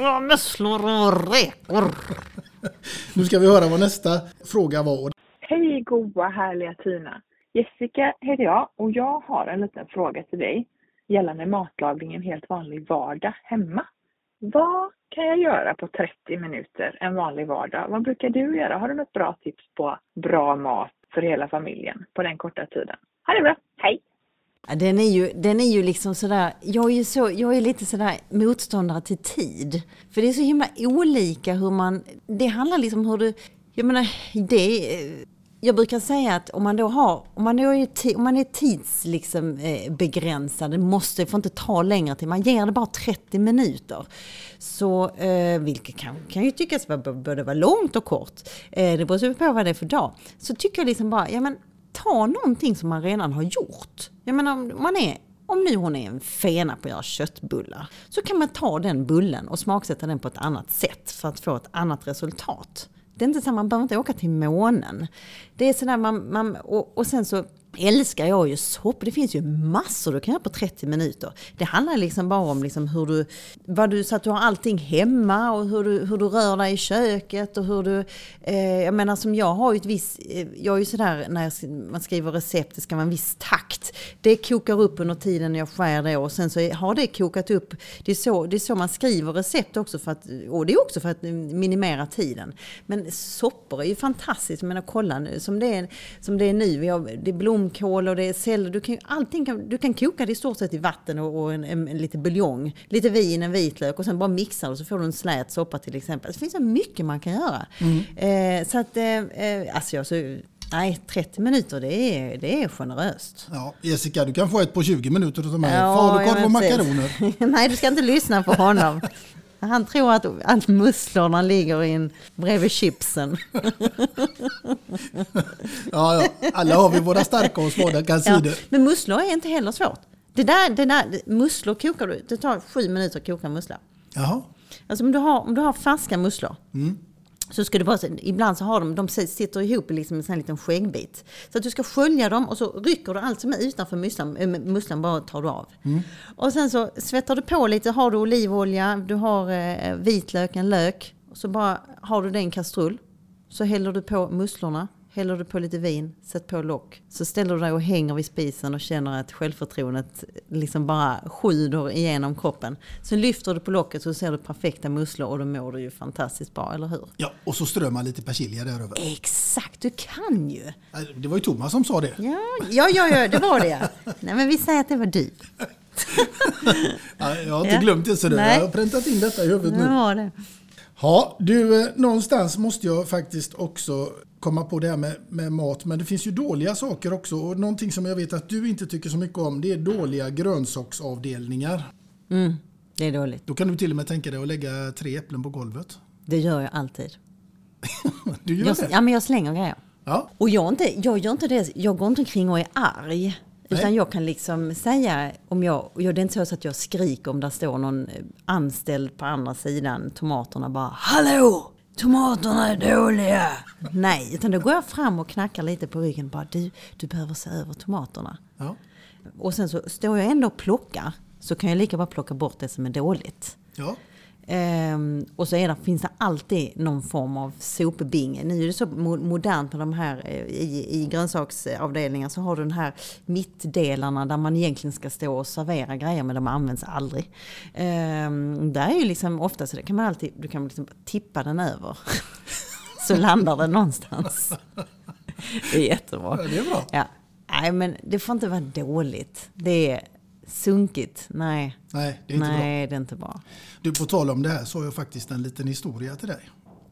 Speaker 2: Ja, musslor och räkor. [LAUGHS]
Speaker 7: Nu ska vi höra vad nästa fråga var.
Speaker 11: Hej goa härliga Tina! Jessica heter jag och jag har en liten fråga till dig gällande matlagning en helt vanlig vardag hemma. Vad kan jag göra på 30 minuter en vanlig vardag? Vad brukar du göra? Har du något bra tips på bra mat för hela familjen på den korta tiden? Ha det bra, hej!
Speaker 2: Den, är ju, den är ju liksom sådär, jag är ju så, jag är lite sådär motståndare till tid. För det är så himla olika hur man, det handlar liksom hur du, jag menar, det jag brukar säga att om man då har, om man, då är, om man är tids liksom, eh, begränsad, det måste, får inte ta längre tid, man ger det bara 30 minuter. Så, eh, vilket kan, kan ju tyckas vara- både vara långt och kort, eh, det beror på vad det är för dag. Så tycker jag liksom bara, ja men ta någonting som man redan har gjort. Jag menar om man är om nu hon är en fena på att göra köttbullar så kan man ta den bullen och smaksätta den på ett annat sätt för att få ett annat resultat. Det är inte så, man behöver inte åka till månen. Det är sådär man, man och, och sen så älskar jag ju soppor. Det finns ju massor du kan göra på 30 minuter. Det handlar liksom bara om liksom hur du, vad du, så att du har allting hemma och hur du, hur du rör dig i köket och hur du, eh, jag menar som jag har ju ett visst, eh, jag är ju sådär när jag, man skriver recept, det ska vara en viss takt. Det kokar upp under tiden jag skär det och sen så har det kokat upp. Det är så, det är så man skriver recept också för att, och det är också för att minimera tiden. Men soppor är ju fantastiskt, jag menar kolla nu som det är, som det är nu, vi har, det är blomkål och det är celler, du kan allting, kan, du kan koka det i stort sett i vatten och, och en, en, en lite buljong, lite vin, en vitlök och sen bara mixa och så får du en slät soppa till exempel. Det finns så mycket man kan göra. Eh, så att, eh, eh, alltså jag, så, nej 30 minuter det är, det är generöst.
Speaker 7: Ja, Jessica, du kan få ett på 20 minuter av mig.
Speaker 2: Ja,
Speaker 7: Falukorv och makaroner. [LAUGHS]
Speaker 2: Nej, du ska inte lyssna på honom. [LAUGHS] Han tror att, att musslorna ligger i en, bredvid chipsen. [LAUGHS]
Speaker 7: Ja, ja. Alla har vi våra starka och svaga
Speaker 2: Ja,
Speaker 7: sidor.
Speaker 2: men musslor är inte heller svårt. Det där, det där, musslor kokar du, det tar sju minuter att koka musslor.
Speaker 7: Jaha.
Speaker 2: Alltså om du har, om du har färska musslor.
Speaker 7: Mm.
Speaker 2: Så ska du bara, ibland så har de, de sitter ihop i liksom en sån här liten skäggbit. Så att du ska skölja dem och så rycker du allt som är utanför musslan, äh, musslan bara tar du av.
Speaker 7: Mm.
Speaker 2: Och sen så svettar du på lite, har du olivolja, du har eh, vitlök, en lök. Så bara har du det i en kastrull. Så häller du på musslorna, häller du på lite vin, sätt på lock. Så ställer du dig och hänger vid spisen och känner att självförtroendet liksom bara sjuder igenom kroppen. Sen lyfter du på locket så ser du perfekta musslor och då mår du ju fantastiskt bra, eller hur?
Speaker 7: Ja, och så strömmar man lite persilja där över.
Speaker 2: Exakt, du kan ju!
Speaker 7: Det var ju Thomas som sa det.
Speaker 2: Ja, ja, ja, ja det var det. Nej men vi säger att det var du. [LAUGHS]
Speaker 7: Ja, jag har inte
Speaker 2: Ja.
Speaker 7: glömt det, så det.
Speaker 2: Nej.
Speaker 7: jag har präntat in detta i huvudet
Speaker 2: Det
Speaker 7: nu.
Speaker 2: var det.
Speaker 7: Ja, du, eh, någonstans måste jag faktiskt också komma på det här med, med mat. Men det finns ju dåliga saker också. Och någonting som jag vet att du inte tycker så mycket om, det är dåliga grönsaksavdelningar.
Speaker 2: Mm, det är dåligt.
Speaker 7: Då kan du till och med tänka dig att lägga tre äpplen på golvet.
Speaker 2: Det gör jag alltid. [LAUGHS]
Speaker 7: Du gör
Speaker 2: Jag,
Speaker 7: det?
Speaker 2: ja, men jag slänger grejer.
Speaker 7: Ja.
Speaker 2: Och jag, inte, jag gör inte det, jag går inte omkring och är arg. Utan jag kan liksom säga, om jag, jag, det är inte så att jag skriker om det står någon anställd på andra sidan tomaterna bara Hallå! Tomaterna är dåliga! Nej, utan då går jag fram och knackar lite på ryggen och bara du, du behöver se över tomaterna.
Speaker 7: Ja.
Speaker 2: Och sen så står jag ändå och plockar, så kan jag lika bara plocka bort det som är dåligt.
Speaker 7: Ja.
Speaker 2: Ehm, och så är det, finns det alltid någon form av sopbinge. Nu är det så mo- modernt med de här eh, i, i grönsaksavdelningar så har du den här mittdelarna där man egentligen ska stå och servera grejer men de används aldrig. Ehm, där är ju liksom ofta så kan man alltid, du kan liksom tippa den över. [LAUGHS] så landar den någonstans. [LAUGHS] Det är jättebra.
Speaker 7: Ja, det är bra.
Speaker 2: Ja. Nej men det får inte vara dåligt. Det är sunkigt. Nej.
Speaker 7: Nej, det är inte
Speaker 2: Nej, det är inte bra.
Speaker 7: Du, på tal om det här så har jag faktiskt en liten historia till dig.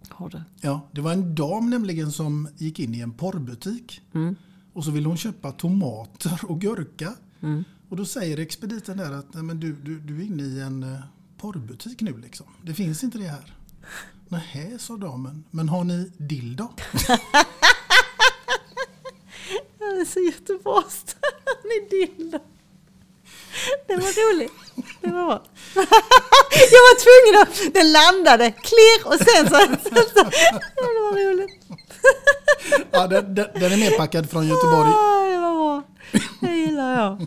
Speaker 2: Har du?
Speaker 7: Ja, det var en dam nämligen som gick in i en porrbutik.
Speaker 2: Mm.
Speaker 7: Och så ville hon köpa tomater och gurka.
Speaker 2: Mm.
Speaker 7: Och då säger expediten där att Nej, men du, du, du är inne i en eh, porrbutik nu liksom. Det finns inte det här. Nähä, sa damen. Men har ni dildo? [LAUGHS] [LAUGHS]
Speaker 2: Det är så göteborgskt. Ni dildo. Det var roligt. Det var bra. [LAUGHS] Jag var tvungen att... Den landade, klirr och sen så... så, det var roligt. [LAUGHS]
Speaker 7: Ja, den, den, den är medpackad från Göteborg.
Speaker 2: Ah, det var bra. Det gillar jag.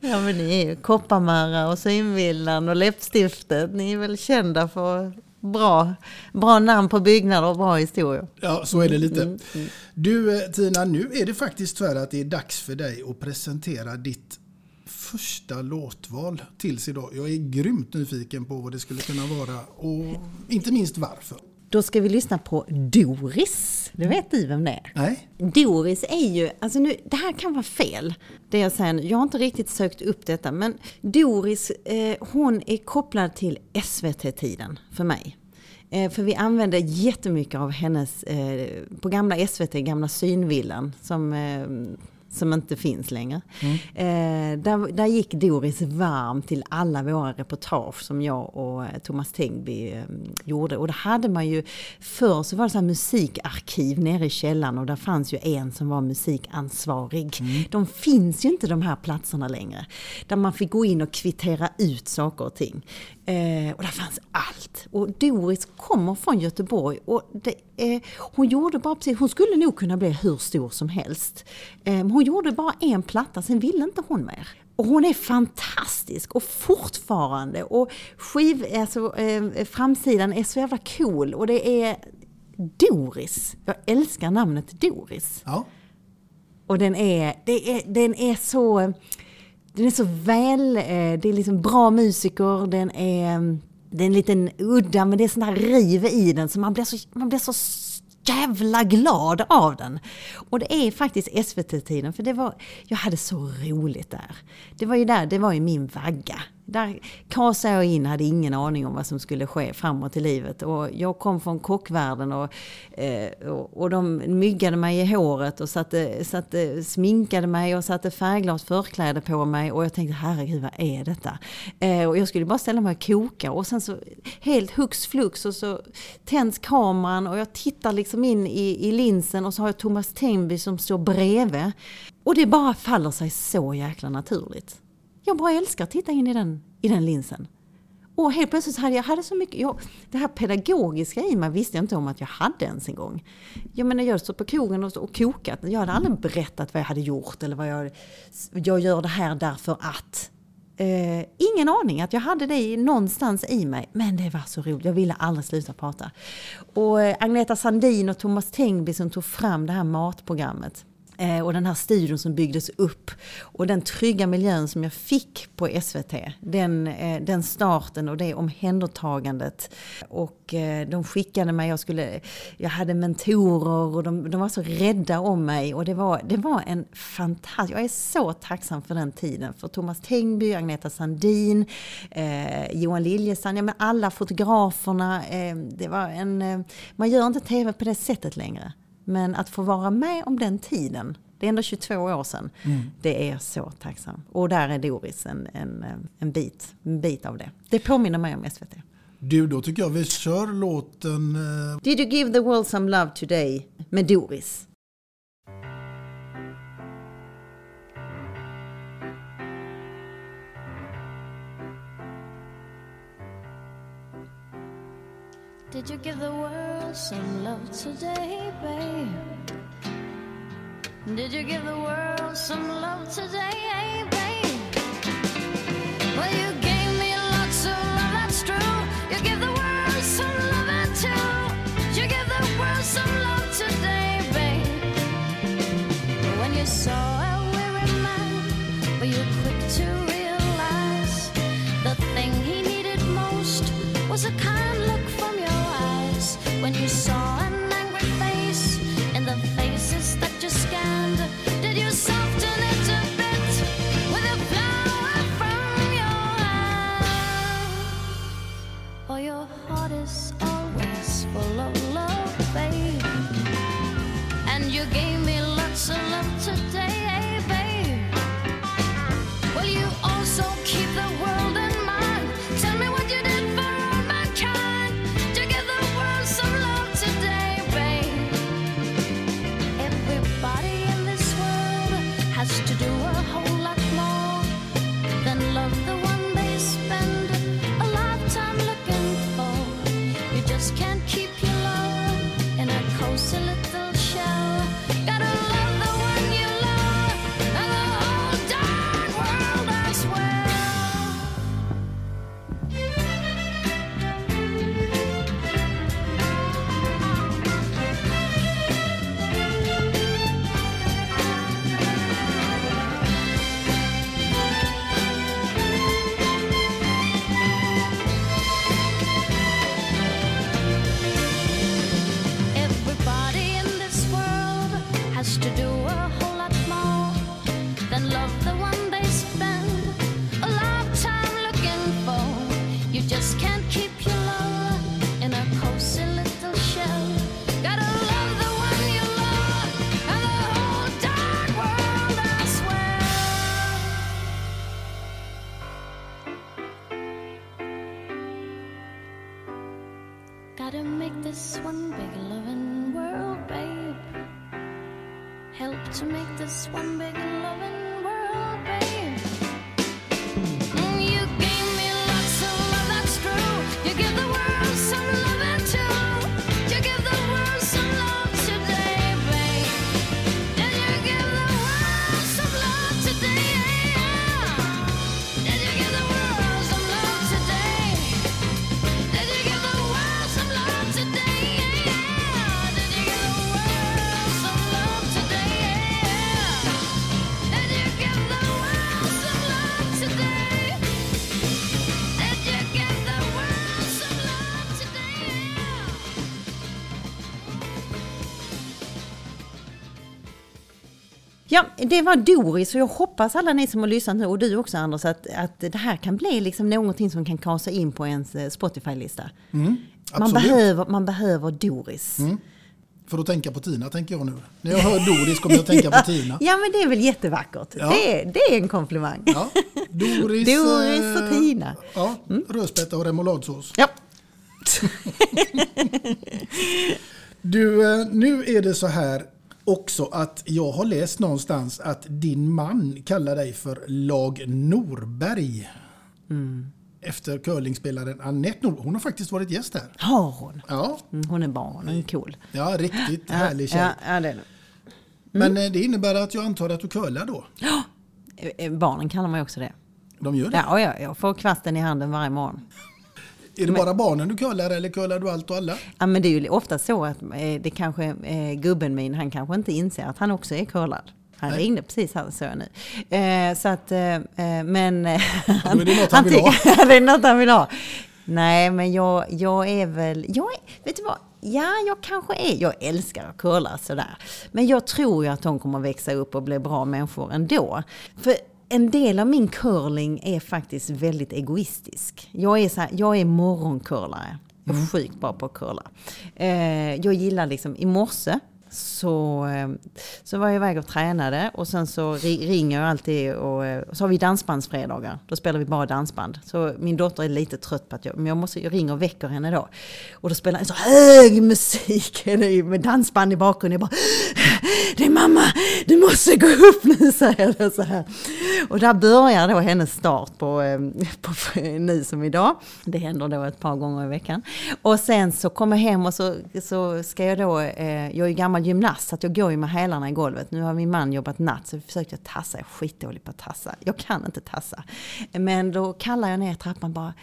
Speaker 2: Ja men ni är ju Kopparmöra och Synvillan och Läppstiftet. Ni är väl kända för bra, bra namn på byggnader och bra historier.
Speaker 7: Ja, så är det lite.
Speaker 2: Mm, mm.
Speaker 7: Du eh, Tina, nu är det faktiskt så här att det är dags för dig att presentera ditt första låtval tills idag. Jag är grymt nyfiken på vad det skulle kunna vara och inte minst varför.
Speaker 2: Då ska vi lyssna på Doris. Du vet du vem det är?
Speaker 7: Nej?
Speaker 2: Doris är ju, alltså nu, det här kan vara fel, det jag säger nu. Jag har inte riktigt sökt upp detta, men Doris, eh, hon är kopplad till SVT-tiden för mig. Eh, för vi använde jättemycket av hennes, eh, på gamla SVT, gamla synvillan, som eh, som inte finns längre.
Speaker 12: Mm.
Speaker 2: Eh, där, där gick Doris varm till alla våra reportage som jag och eh, Thomas Tengby eh, gjorde. Och då hade man ju, förr så var det så musikarkiv nere i källaren och där fanns ju en som var musikansvarig. De finns ju inte de här platserna längre. Där man fick gå in och kvittera ut saker och ting. Eh, och där fanns allt. Och Doris kommer från Göteborg och det, eh, hon gjorde bara precis, hon skulle nog kunna bli hur stor som helst. Eh, men hon gjorde bara en platta, sen ville inte hon mer. Och hon är fantastisk och fortfarande. Och skiv, alltså, eh, framsidan är så jävla cool och det är Doris. Jag älskar namnet Doris.
Speaker 7: Ja.
Speaker 2: Och den är, det är, den är så... Den är så väl, eh, det är liksom bra musiker, den är, mm, det är en liten udda, men det är sån här riv i den så man blir så, man blir så jävla glad av den. Och det är faktiskt SVT-tiden, för det var, jag hade så roligt där. Det var ju där, det var ju min vagga. Där kasade jag in, hade ingen aning om vad som skulle ske framåt i livet. Och jag kom från kockvärlden och, eh, och, de myggade mig i håret och satte, satte, sminkade mig och satte färgglas förkläde på mig. Och jag tänkte, herregud vad är detta? Eh, och jag skulle bara ställa mig och koka. Och sen så helt hux flux och så tänds kameran och jag tittar liksom in i, i linsen och så har jag Thomas Tengby som står bredvid. Och det bara faller sig så jäkla naturligt. Jag bara älskar att titta in i den, i den linsen. Och helt plötsligt hade jag hade så mycket, jag, det här pedagogiska i mig visste jag inte om att jag hade ens en gång. Jag menar jag stod på krogen och, och kokat, jag hade aldrig berättat vad jag hade gjort eller vad jag, jag gör det här därför att. Eh, ingen aning att jag hade det någonstans i mig, men det var så roligt. Jag ville aldrig sluta prata. Och eh, Agneta Sandin och Thomas Tengby som tog fram det här matprogrammet. Eh, och den här studion som byggdes upp. Och den trygga miljön som jag fick på SVT. Den, eh, den starten och det omhändertagandet. Och eh, de skickade mig, jag, skulle, jag hade mentorer och de, de var så rädda om mig. Och det var, det var en fantastisk, jag är så tacksam för den tiden. För Thomas Tengby, Agneta Sandin, eh, Johan Liljestrand, ja men alla fotograferna. Eh, det var en, man gör inte tv på det sättet längre. Men att få vara med om den tiden, det är ändå 22 år sedan,
Speaker 7: Mm.
Speaker 2: det är jag så tacksam. Och där är Doris en, en, en, bit, en bit av det. Det påminner mig om SVT.
Speaker 7: Du, då tycker jag vi kör låten... eh,
Speaker 2: Did you give the world some love today med Doris?
Speaker 12: Did you give the world some love today, babe? Did you give the world some love today,
Speaker 2: det var Doris och jag hoppas alla ni som har lyssnat nu och du också Anders att, att det här kan bli liksom någonting som kan kasa in på ens eh, Spotify-lista.
Speaker 7: Mm,
Speaker 2: Man behöver, man behöver Doris.
Speaker 7: Mm. För att tänka på Tina tänker jag nu. När jag hör Doris kommer jag att tänka på [LAUGHS] Tina.
Speaker 2: Ja men det är väl jättevackert.
Speaker 7: Ja.
Speaker 2: Det, är, det är en komplimang.
Speaker 7: Ja. Doris, [LAUGHS]
Speaker 2: Doris och
Speaker 7: eh,
Speaker 2: Tina.
Speaker 7: Ja, rödspätta och remouladsås.
Speaker 2: Ja. [LAUGHS]
Speaker 7: Du, eh, nu är det så här också att jag har läst någonstans att din man kallar dig för Lag Norberg.
Speaker 2: Mm.
Speaker 7: Efter curlingspelaren Anette Norberg. Hon har faktiskt varit gäst här.
Speaker 2: Har hon?
Speaker 7: Ja,
Speaker 2: Mm, Hon är barn, hon är cool.
Speaker 7: ja riktigt
Speaker 2: Ja,
Speaker 7: härlig tjej.
Speaker 2: Ja, ja det är det.
Speaker 7: Men eh, det innebär att jag antar att du curlar då?
Speaker 2: Eh, eh, Barnen kallar mig också det.
Speaker 7: De gör det?
Speaker 2: Ja, jag får kvasten i handen varje morgon.
Speaker 7: Är det bara barnen du curlar eller curlar du allt och alla?
Speaker 2: Ja, men det är ju ofta så att eh, det kanske, eh, gubben min, han kanske inte inser att han också är curlad. Han
Speaker 7: Nej.
Speaker 2: ringde precis här så jag nu. Eh, så att, eh, eh, men... eh,
Speaker 7: då är det något han vill ha. [LAUGHS]
Speaker 2: det är något han vill ha. Nej, men jag, jag är väl... Jag är, vet du vad? Ja, jag kanske är... Jag älskar att curla sådär. Men jag tror ju att de kommer växa upp och bli bra människor ändå. För en del av min curling är faktiskt väldigt egoistisk. Jag är, så här, jag är morgoncurlare. Jag är sjukt bra på att curla. Eh, jag gillar liksom, i morse så, eh, så var jag iväg och tränade och sen så ri- ringer jag alltid och, eh, och så har vi dansbandsfredagar. Då spelar vi bara dansband. Så min dotter är lite trött på att jag, men jag, måste, jag ringer och väcker henne då. Och då spelar jag så hög musik [LAUGHS] med dansband i bakgrunden. Jag bara, det är mamma, du måste gå upp nu säger jag så här. Och där börjar då hennes start på, ehm, på [LAUGHS] nu som idag. Det händer då ett par gånger i veckan. Och sen så kommer jag hem och så, så ska jag då, eh, jag är ju gammal gymnast så jag går ju med hälarna i golvet. Nu har min man jobbat natt så försökte jag tassa, jag är skitdålig på att tassa. Jag kan inte tassa. Men då kallar jag ner trappan bara,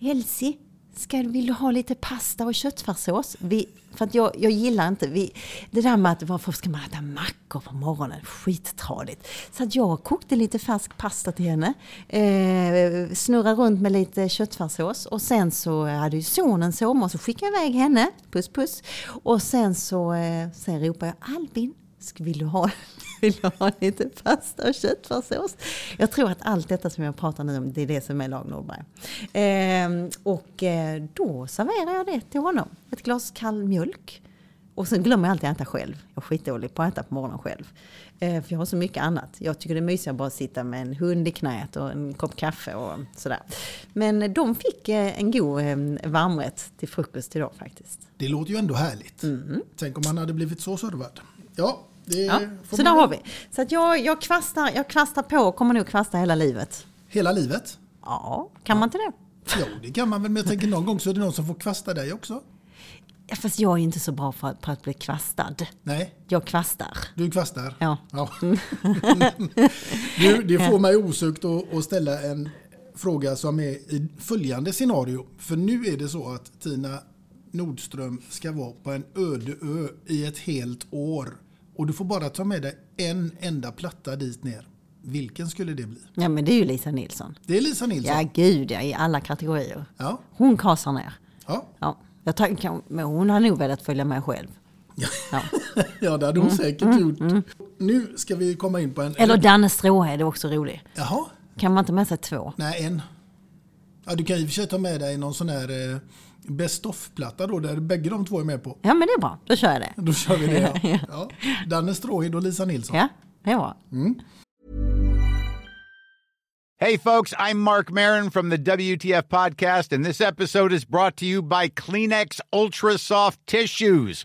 Speaker 2: Elsie, Ska, vill du ha lite pasta och köttfärssås? Vi, för att jag, jag gillar inte vi, det där med att varför ska man äta mackor på morgonen? Skittradigt. Så att jag kokte lite färsk pasta till henne. Eh, snurrade runt med lite köttfärssås. Och sen så hade ju sonen sovit och så skickade jag iväg henne. Puss puss. Och sen så eh, sen ropade jag Albin. Vill du, ha, [LAUGHS] vill du ha lite pasta och köttfärssås? Jag tror att allt detta som jag pratar nu om, det är det som är Lag Nordberg. Ehm, och eh, då serverar jag det till honom. Ett glas kall mjölk. Och sen glömmer jag alltid att äta själv. Jag är skitdålig på att äta på morgonen själv. Eh, för jag har så mycket annat. Jag tycker det är mysigare att bara sitta med en hund i knät och en kopp kaffe och sådär. Men de fick eh, en god eh, varmrätt till frukost idag faktiskt.
Speaker 7: Det låter ju ändå härligt. Tänk om man hade blivit så servad. Ja,
Speaker 2: Ja, så där har vi. Så att jag, jag, kvastar, jag kvastar på och kommer nog kvasta hela livet.
Speaker 7: Hela livet?
Speaker 2: Ja, kan man inte det?
Speaker 7: Jo, det kan man väl. Men jag tänker någon gång så är det någon som får kvasta dig också.
Speaker 2: Ja, fast jag är inte så bra för, på att bli kvastad.
Speaker 7: Nej,
Speaker 2: Jag kvastar.
Speaker 7: du kvastar.
Speaker 2: Ja.
Speaker 7: Ja. [LAUGHS] [LAUGHS] du, det får mig osökt att, att ställa en fråga som är i följande scenario. För nu är det så att Tina Nordström ska vara på en öde ö i ett helt år. Och du får bara ta med dig en enda platta dit ner. Vilken skulle det bli?
Speaker 2: Ja, men det är ju Lisa Nilsson.
Speaker 7: Det är Lisa Nilsson.
Speaker 2: Ja, gud ja, i alla kategorier.
Speaker 7: Ja.
Speaker 2: Hon kasar ner.
Speaker 7: Ja.
Speaker 2: Ja, jag tar, men hon har nog velat följa med själv. Ja. [LAUGHS]
Speaker 7: Ja, det hade hon
Speaker 2: Mm,
Speaker 7: säkert
Speaker 2: mm,
Speaker 7: gjort.
Speaker 2: mm.
Speaker 7: Nu ska vi komma in på en...
Speaker 2: Eller Danne Stråhed är också rolig.
Speaker 7: Jaha.
Speaker 2: Kan man inte med sig två?
Speaker 7: Nej, en. Ja, du kan i och för sig ta med dig någon sån här eh, best of-platta då, där bägge de två är med på.
Speaker 2: Ja, men det är bra. Då kör jag det.
Speaker 7: Då kör vi det. Ja.
Speaker 2: Ja. [LAUGHS]
Speaker 7: Ja. Danne Stråhed och Lisa Nilsson.
Speaker 2: Ja, det är bra.
Speaker 7: Mm.
Speaker 13: Hey, folks, I'm Mark Marin from the WTF Podcast, and this episode is brought to you by Kleenex Ultra Soft Tissues,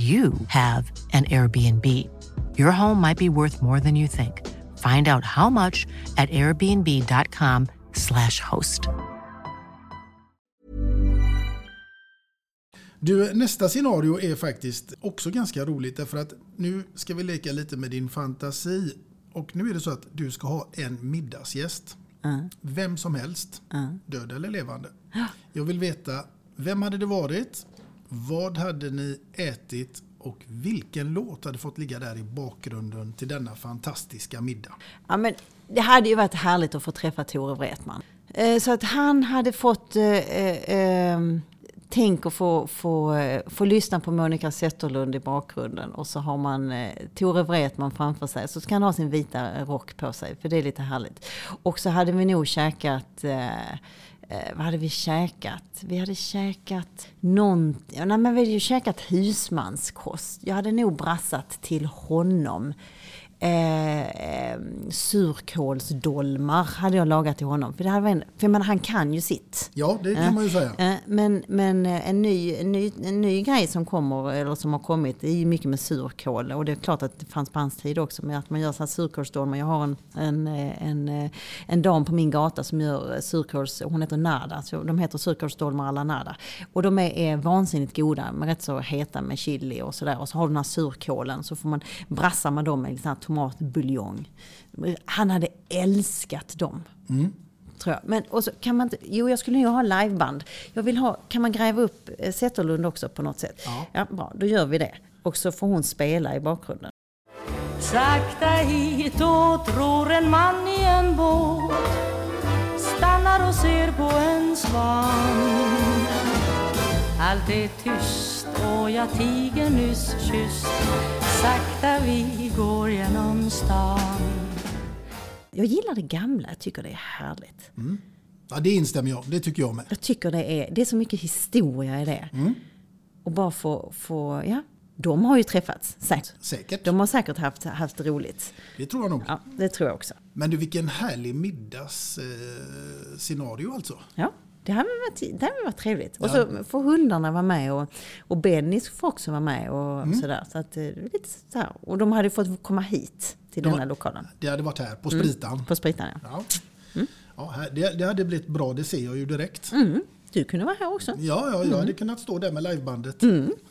Speaker 14: you have an Airbnb. Your home might be worth more than you think. Find out how much at airbnb.com/slash host.
Speaker 7: Du, nästa scenario är faktiskt också ganska roligt därför att nu ska vi leka lite med din fantasi. Och nu är det så att du ska ha en middagsgäst. Vem som helst, död eller levande. Jag vill veta, vem hade det varit? Vad hade ni ätit? Och vilken låt hade fått ligga där i bakgrunden till denna fantastiska middag?
Speaker 2: Ja, men det hade ju varit härligt att få träffa Tore Wretman. Eh, så att han hade fått eh, eh, ehm, tänk att få, få, eh, få lyssna på Monica Zetterlund i bakgrunden och så har man eh, Tore Wretman framför sig. Så ska han ha sin vita rock på sig, för det är lite härligt. Och så hade vi nog käkat eh, Eh, vad hade vi käkat? Vi hade käkat någonting. ja, nej, men vi hade ju käkat husmanskost. Jag hade nog brassat till honom. Eh, eh, surkålsdolmar hade jag lagat till honom. För, det hade varit en, för man, han kan ju sitt.
Speaker 7: Ja, det kan man ju säga.
Speaker 2: Eh, Men, men eh, en, ny, en, ny, en ny grej som kommer, eller som har kommit, är ju mycket med surkål. Och det är klart att det fanns på hans tid också, med att man gör så här surkålsdolmar. Jag har en, en, eh, en, eh, en dam på min gata som gör eh, surkåls, hon heter Nada, så de heter surkålsdolmar alla Nada. Och de är, är vansinnigt goda, rätt så heta med chili och sådär. Och så har du den här surkålen, så får man brassa med dem med lite sån här tomatbuljong. Han hade älskat dem.
Speaker 7: Mm.
Speaker 2: Tror jag. Men och så kan man inte, jo jag skulle ju ha liveband. Jag vill ha, kan man gräva upp eh, Zetterlund också på något sätt? Ja. bra, då gör vi det. Och så får hon spela i bakgrunden.
Speaker 8: Sakta hitåt ror en man i en båt Stannar och ser på en svan Allt är tyst och jag tiger nyss kysst Sakta vi går genom stan
Speaker 2: Jag gillar det gamla, jag tycker det är härligt.
Speaker 7: Mm. Ja, det instämmer jag. Det tycker jag med.
Speaker 2: Jag tycker det är, det är så mycket historia i det.
Speaker 7: Mm.
Speaker 2: Och bara få, få ja, De har ju träffats, säkert.
Speaker 7: Säkert.
Speaker 2: De har säkert haft, haft roligt.
Speaker 7: Det tror jag nog.
Speaker 2: Ja, det tror jag också.
Speaker 7: Men du, vilken härlig middagsscenario eh, scenario alltså.
Speaker 2: Ja, det det hade varit trevligt. Och
Speaker 7: Ja.
Speaker 2: så får hundarna vara med och, och Benny får också vara med och
Speaker 7: Mm.
Speaker 2: sådär. Så att, eh, lite så här. Och de hade fått komma hit till
Speaker 7: De-
Speaker 2: denna lokalen.
Speaker 7: Det hade varit här, på
Speaker 2: Mm,
Speaker 7: Spritan.
Speaker 2: På Spritan, ja.
Speaker 7: Ja. Ja, här, det, det hade blivit bra, det ser jag ju direkt.
Speaker 2: Mm. Du kunde vara här också.
Speaker 7: Ja, ja, jag
Speaker 2: Mm.
Speaker 7: hade kunnat stå där med livebandet.
Speaker 2: Mm. [LAUGHS]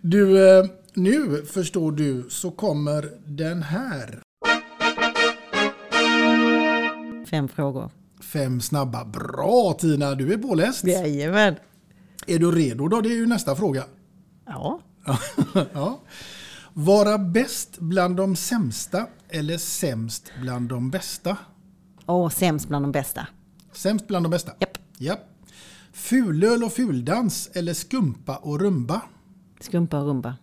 Speaker 7: Du, eh, nu förstår du så kommer den här.
Speaker 2: Fem frågor.
Speaker 7: Fem snabba. Bra Tina, du är påläst.
Speaker 2: Jajamän.
Speaker 7: Är du redo då? Det är ju nästa fråga.
Speaker 2: Ja. [LAUGHS]
Speaker 7: ja. Vara bäst bland de sämsta eller sämst bland de bästa?
Speaker 2: Åh, sämst bland de bästa.
Speaker 7: Sämst bland de bästa?
Speaker 2: Japp.
Speaker 7: Japp. Fulöl och fuldans eller skumpa och rumba?
Speaker 2: Skumpa och rumba.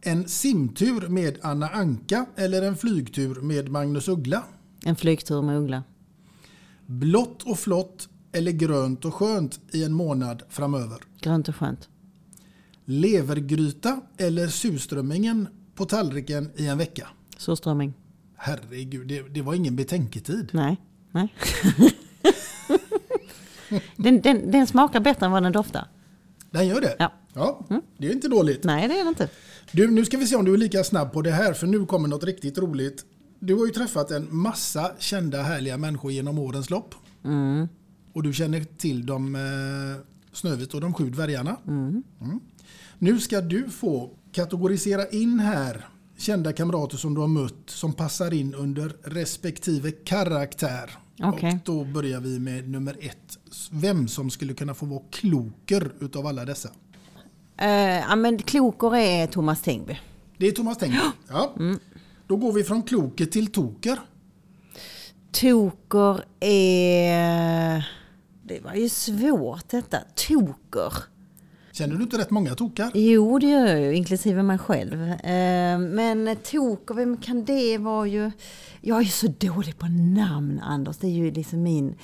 Speaker 7: En simtur med Anna Anka eller en flygtur med Magnus Uggla?
Speaker 2: En flygtur med Uggla.
Speaker 7: Blått och flott eller grönt och skönt i en månad framöver?
Speaker 2: Grönt och skönt.
Speaker 7: Levergryta eller surströmmingen på tallriken i en vecka?
Speaker 2: Surströmming.
Speaker 7: Herregud, det, det var ingen betänketid.
Speaker 2: Nej. Nej. [LAUGHS] den, den, den smakar bättre än vad den doftar.
Speaker 7: Den gör det?
Speaker 2: Ja.
Speaker 7: ja det är inte dåligt.
Speaker 2: Nej, det är det inte.
Speaker 7: Du, nu ska vi se om du är lika snabb på det här, för nu kommer något riktigt roligt. Du har ju träffat en massa kända härliga människor genom årens lopp.
Speaker 2: Mm.
Speaker 7: Och du känner till de eh, Snövit och de sju dvärgarna.
Speaker 2: Mm.
Speaker 7: Mm. Nu ska du få kategorisera in här kända kamrater som du har mött som passar in under respektive karaktär.
Speaker 2: Okej.
Speaker 7: Och då börjar vi med nummer ett. Vem som skulle kunna få vara kloker utav alla dessa.
Speaker 2: Eh, ja, men klokor är Thomas Tengby.
Speaker 7: Det är Thomas Tengby. Ja. Då går vi från kloker till toker.
Speaker 2: Toker är... Det var ju svårt detta. Toker.
Speaker 7: Känner du inte rätt många tokar?
Speaker 2: Jo, det gör jag ju, inklusive mig själv. Eh, Men toker, vem kan det vara ju? Jag är ju så dålig på namn, Anders. Det är ju liksom min,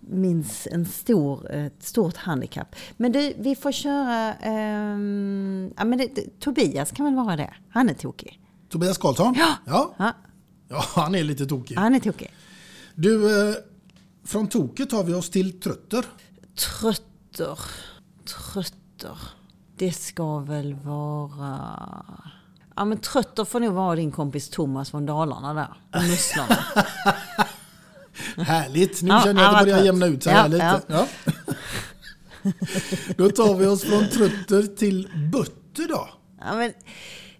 Speaker 2: min en stor, ett stort handikapp. Men du, vi får köra... ehm, ja, men det, Tobias kan väl vara det? Han är tokig.
Speaker 7: Tobias Karlsson?
Speaker 2: Ja.
Speaker 7: ja.
Speaker 2: Ja,
Speaker 7: han är lite tokig.
Speaker 2: han är tokig.
Speaker 7: Du, eh, från toket tar vi oss till trötter.
Speaker 2: Trötter. Trötter. Det ska väl vara... Ja men trötter får nog vara din kompis Thomas från Dalarna där. Och [LAUGHS] musslorna.
Speaker 7: Härligt, nu
Speaker 2: Ja,
Speaker 7: känner jag att det börjar
Speaker 2: trött.
Speaker 7: jämna ut sig
Speaker 2: Ja,
Speaker 7: här lite. Ja. [LAUGHS] Då tar vi oss från trötter till butter då.
Speaker 2: ja, men,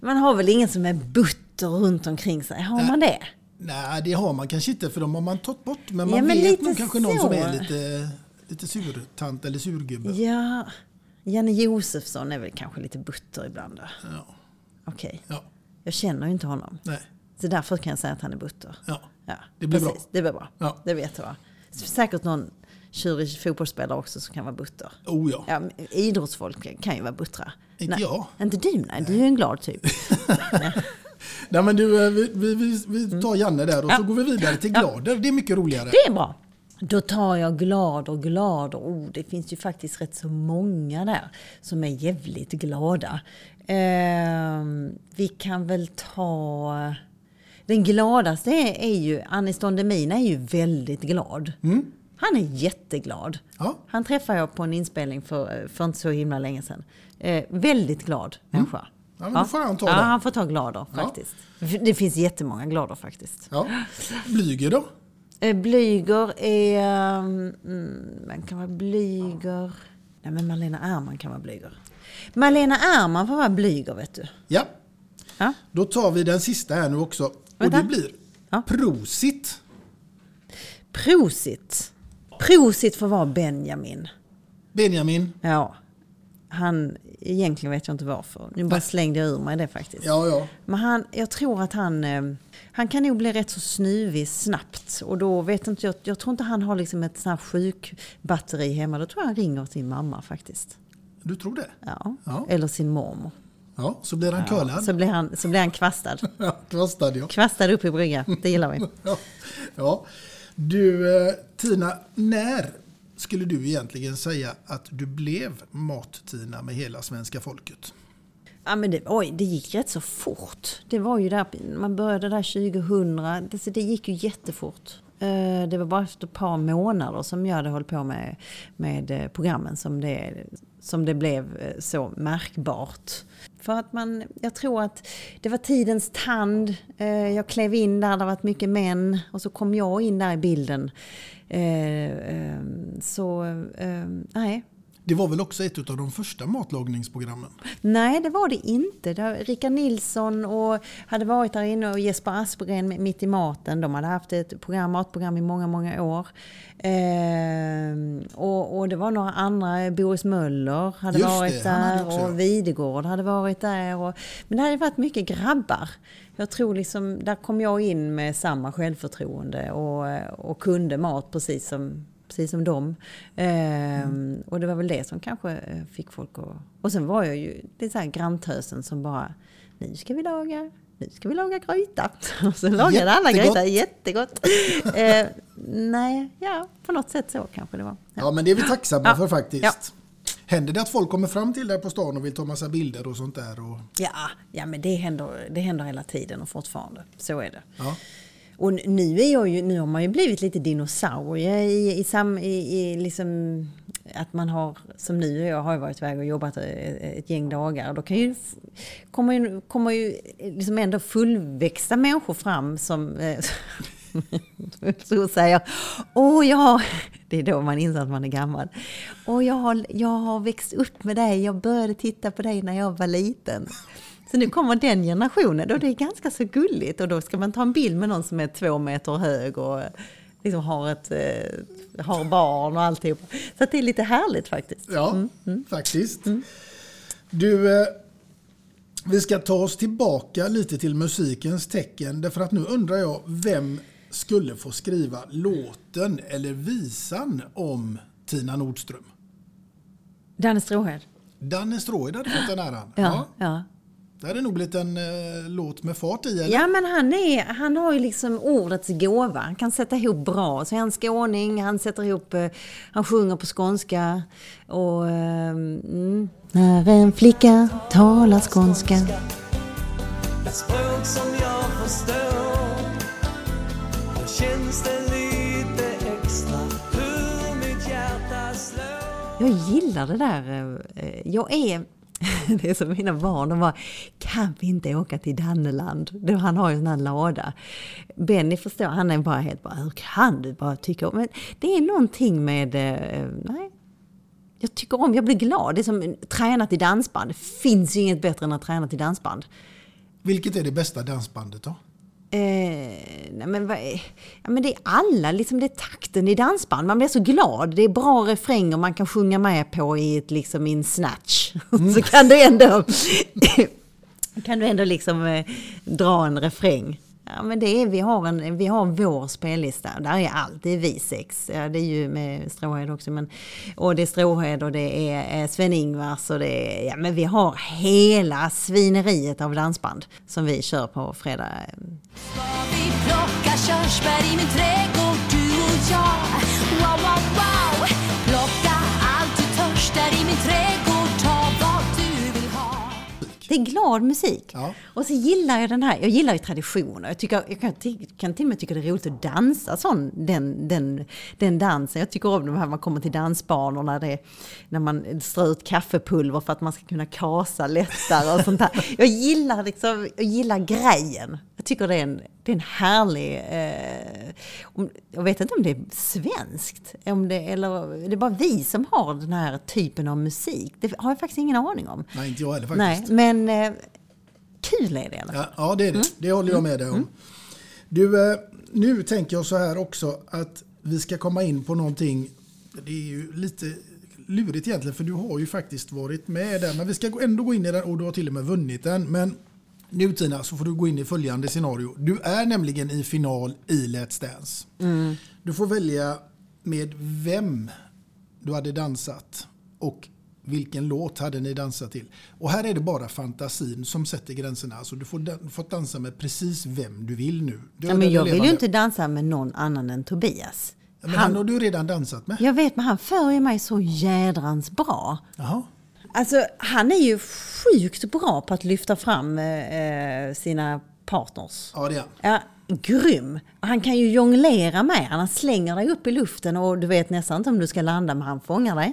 Speaker 2: man har väl ingen som är butter runt omkring sig? Har man det?
Speaker 7: Nej, det har man kanske inte för de har man tagit bort. Men man
Speaker 2: Ja, men
Speaker 7: vet nog kanske någon
Speaker 2: så.
Speaker 7: som är lite, lite surtant eller surgubbe.
Speaker 2: Ja, Janne Josefsson är väl kanske lite butter ibland då?
Speaker 7: Ja.
Speaker 2: Okej.
Speaker 7: Ja.
Speaker 2: Jag känner ju inte honom.
Speaker 7: Nej.
Speaker 2: Så därför kan jag säga att han är butter.
Speaker 7: Ja.
Speaker 2: Ja,
Speaker 7: Det blir
Speaker 2: precis.
Speaker 7: bra.
Speaker 2: Det blir bra.
Speaker 7: Ja.
Speaker 2: Det vet jag. Säkert någon tjurig fotbollsspelare också som kan vara butter.
Speaker 7: Oh ja.
Speaker 2: Ja, idrottsfolk kan ju vara buttra.
Speaker 7: Inte
Speaker 2: nej,
Speaker 7: jag.
Speaker 2: Inte du, nej. Du är en glad typ. [LAUGHS]
Speaker 7: Nej, men du, eh, vi, vi, vi, vi tar Janne där och så
Speaker 2: Ja.
Speaker 7: går vi vidare till
Speaker 2: Ja.
Speaker 7: Glader. Det är mycket roligare.
Speaker 2: Det är bra. Då tar jag glad och glad. Oh, det finns ju faktiskt rätt så många där som är jävligt glada. Ehm, vi kan väl ta... Den gladaste är, är ju, Anis Don Demina är ju väldigt glad. Han är jätteglad.
Speaker 7: Ja.
Speaker 2: Han träffade jag på en inspelning för, för inte så himla länge sedan. Eh, väldigt glad människa.
Speaker 7: Ja, men då får han ta
Speaker 2: ja,
Speaker 7: det.
Speaker 2: han får ta glader
Speaker 7: Ja.
Speaker 2: faktiskt. Det finns jättemånga glader faktiskt.
Speaker 7: Ja. Blyger då?
Speaker 2: Eh, Blyger är... Mm, man kan vara blyger... Nej men Malena Ärman kan vara blyger. Malena Ärman får vara blyger vet du.
Speaker 7: Ja.
Speaker 2: Ja.
Speaker 7: Då tar vi den sista här nu också. Och
Speaker 2: Vänta.
Speaker 7: det blir Prosit.
Speaker 2: Prosit. Prosit får vara Benjamin.
Speaker 7: Benjamin.
Speaker 2: Ja. Han, egentligen vet jag inte varför. Nu bara slängde jag ur mig det faktiskt.
Speaker 7: Ja, ja.
Speaker 2: Men han, jag tror att han, eh, han kan nog bli rätt så snuvig snabbt. Och då vet inte jag, jag tror inte han har liksom ett sånt här sjukbatteri hemma. Då tror jag han ringer sin mamma faktiskt.
Speaker 7: Du tror det?
Speaker 2: Ja.
Speaker 7: Ja.
Speaker 2: Eller sin mormor.
Speaker 7: Ja, så blir han curlad.
Speaker 2: Så blir han, så blir han kvastad. [LAUGHS]
Speaker 7: Ja, kvastad ja.
Speaker 2: Kvastad upp i brygga, det gillar vi. [LAUGHS]
Speaker 7: ja. ja. Du, eh, Tina, när skulle du egentligen säga att du blev Mat-Tina med hela svenska folket?
Speaker 2: Ja, men det, oj, det gick rätt så fort. Det var ju där, man började där 2000, det, det gick ju jättefort. Eh, det var bara efter ett par månader som jag hade hållit på med, med eh, programmen som det, som det blev eh, så märkbart. För att man, jag tror att det var tidens tand. Jag klev in där, det var varit mycket män och så kom jag in där i bilden. Eh, eh, Så, eh, nej,
Speaker 7: Det var väl också ett av de första matlagningsprogrammen?
Speaker 2: Nej, det var det inte. Rickard Nilsson och hade varit där inne och Jesper Aspgren Mitt i maten. De hade haft ett program, matprogram i många, många år. Ehm, och, och det var några andra, Boris Möller hade
Speaker 15: Just
Speaker 2: varit
Speaker 15: det, hade
Speaker 2: där
Speaker 15: ja.
Speaker 2: och Videgård hade varit där. Och, men det hade varit mycket grabbar. Jag tror liksom, där kom jag in med samma självförtroende och, och kunde mat precis som, precis som dem. Ehm, Och det var väl det som kanske eh, fick folk att... Och sen var jag ju, det är så här granntösen som bara, nu ska vi laga, nu ska vi laga gryta. [LAUGHS] Och så lagade alla
Speaker 7: Jättegott.
Speaker 2: gryta, jättegott. Eh, nej, ja, på något sätt så kanske det var.
Speaker 7: Ja, men det är vi tacksamma
Speaker 2: Ja.
Speaker 7: för faktiskt.
Speaker 2: Ja.
Speaker 7: Händer det att folk kommer fram till dig på stan och vill ta massa bilder och sånt där? Och...
Speaker 2: Ja, ja men det händer, det händer hela tiden och fortfarande. Så är det.
Speaker 7: Ja.
Speaker 2: Och nu, är jag ju, nu har man ju blivit lite dinosaurie i, i, sam, i, i liksom att man har, som nu, jag har varit iväg och jobbat ett, gäng dagar. Då kan ju, kommer ju, kommer ju liksom ändå fullväxta människor fram som eh, [LAUGHS] så säger Åh, jag har... Det är då man inser att man är gammal. Åh, jag har, jag har växt upp med dig. Jag började titta på dig när jag var liten. Så nu kommer den generationen och det är ganska så gulligt. Och då ska man ta en bild med någon som är två meter hög och liksom har, ett, eh, har barn och alltihop. Så det är lite härligt faktiskt.
Speaker 7: Ja, faktiskt. Du, eh, vi ska ta oss tillbaka lite till musikens tecken. Därför att nu undrar jag, vem skulle få skriva låten eller visan om Tina Nordström?
Speaker 2: Danne Stråhed.
Speaker 7: Danne Stråhed hade fått den äran.
Speaker 2: Ja, ja.
Speaker 7: Det hade nog blivit en eh, låt med fart i, eller?
Speaker 2: Ja, men han, är, han har ju liksom ordets gåva. Han kan sätta ihop bra. Så är han skåning, han sätter ihop, eh, han sjunger på skånska. Och, eh, mm. När en flicka talar skånska.
Speaker 9: Ett språk som jag förstår
Speaker 2: Jag gillar det där. eh, Jag är... [LAUGHS] Det är som mina barn, de bara, kan vi inte åka till Danneland? Han har ju en sån här lada. Benny förstår, han är bara helt bara, hur kan du bara tycka om? Men det är någonting med, eh, nej, jag tycker om, jag blir glad. Det är som träna till dansband. Det finns ju inget bättre än att träna till dansband.
Speaker 7: Vilket är det bästa dansbandet då?
Speaker 2: Eh, nej men, vad ja, men det är alla, liksom det är takten i dansband. Man blir så glad. Det är bra refränger man kan sjunga med på i, ett, liksom, i en snatch. [LAUGHS] så kan du ändå, kan du ändå liksom, eh, dra en refräng. Ja, men det är, vi, har en, vi har vår spellista. Där är allt. Det är vi sex. Ja, det är ju med Stråhed också. Men, och det är Stråhed och det är eh, Sven-Ingvars och det är... Ja, men vi har hela svineriet av dansband som vi kör på fredag.
Speaker 12: Ska Vi plocka körsbär i min trädgård, du och jag. Wow, wow.
Speaker 2: Det är glad musik. Och så gillar jag den här, jag gillar ju traditioner. Jag, tycker, jag kan, kan till och med tycka det är roligt att dansa sån, den, den, den dansen. Jag tycker om de här man kommer till dansbanorna, det, när man strör ut kaffepulver för att man ska kunna kasa lättare och sånt där. Jag gillar, liksom, jag gillar grejen. Jag tycker det är en, det är en härlig... Eh, jag vet inte om det är svenskt, om det, eller det är bara vi som har den här typen av musik. Det har jag faktiskt ingen aning om.
Speaker 7: Nej, inte jag heller
Speaker 2: Nej,
Speaker 7: faktiskt.
Speaker 2: men eh, kul är det i alla fall.
Speaker 7: Ja, ja det är det. Det håller jag med dig om. Du, eh, nu tänker jag så här också att vi ska komma in på någonting. Det är ju lite lurigt egentligen för du har ju faktiskt varit med där. Men vi ska ändå gå in i den och du har till och med vunnit den. Men nu Tina så får du gå in i följande scenario. Du är nämligen i final i Let's Dance.
Speaker 2: Mm.
Speaker 7: Du får välja med vem du hade dansat och vilken låt hade ni dansat till. Och här är det bara fantasin som sätter gränserna. Alltså du får, dan- får dansa med precis vem du vill nu. Död
Speaker 2: Ja, men jag vill ju inte dansa med någon annan än Tobias.
Speaker 7: Men
Speaker 2: Han-
Speaker 7: han har du redan dansat med.
Speaker 2: Jag vet, men han för ju mig så jädrans bra.
Speaker 7: Jaha.
Speaker 2: Alltså, han är ju sjukt bra på att lyfta fram eh, sina partners.
Speaker 7: Ja, det är han.
Speaker 2: Ja, grym. Han kan ju jonglera med. Han slänger dig upp i luften och du vet nästan inte om du ska landa, men han fångar dig.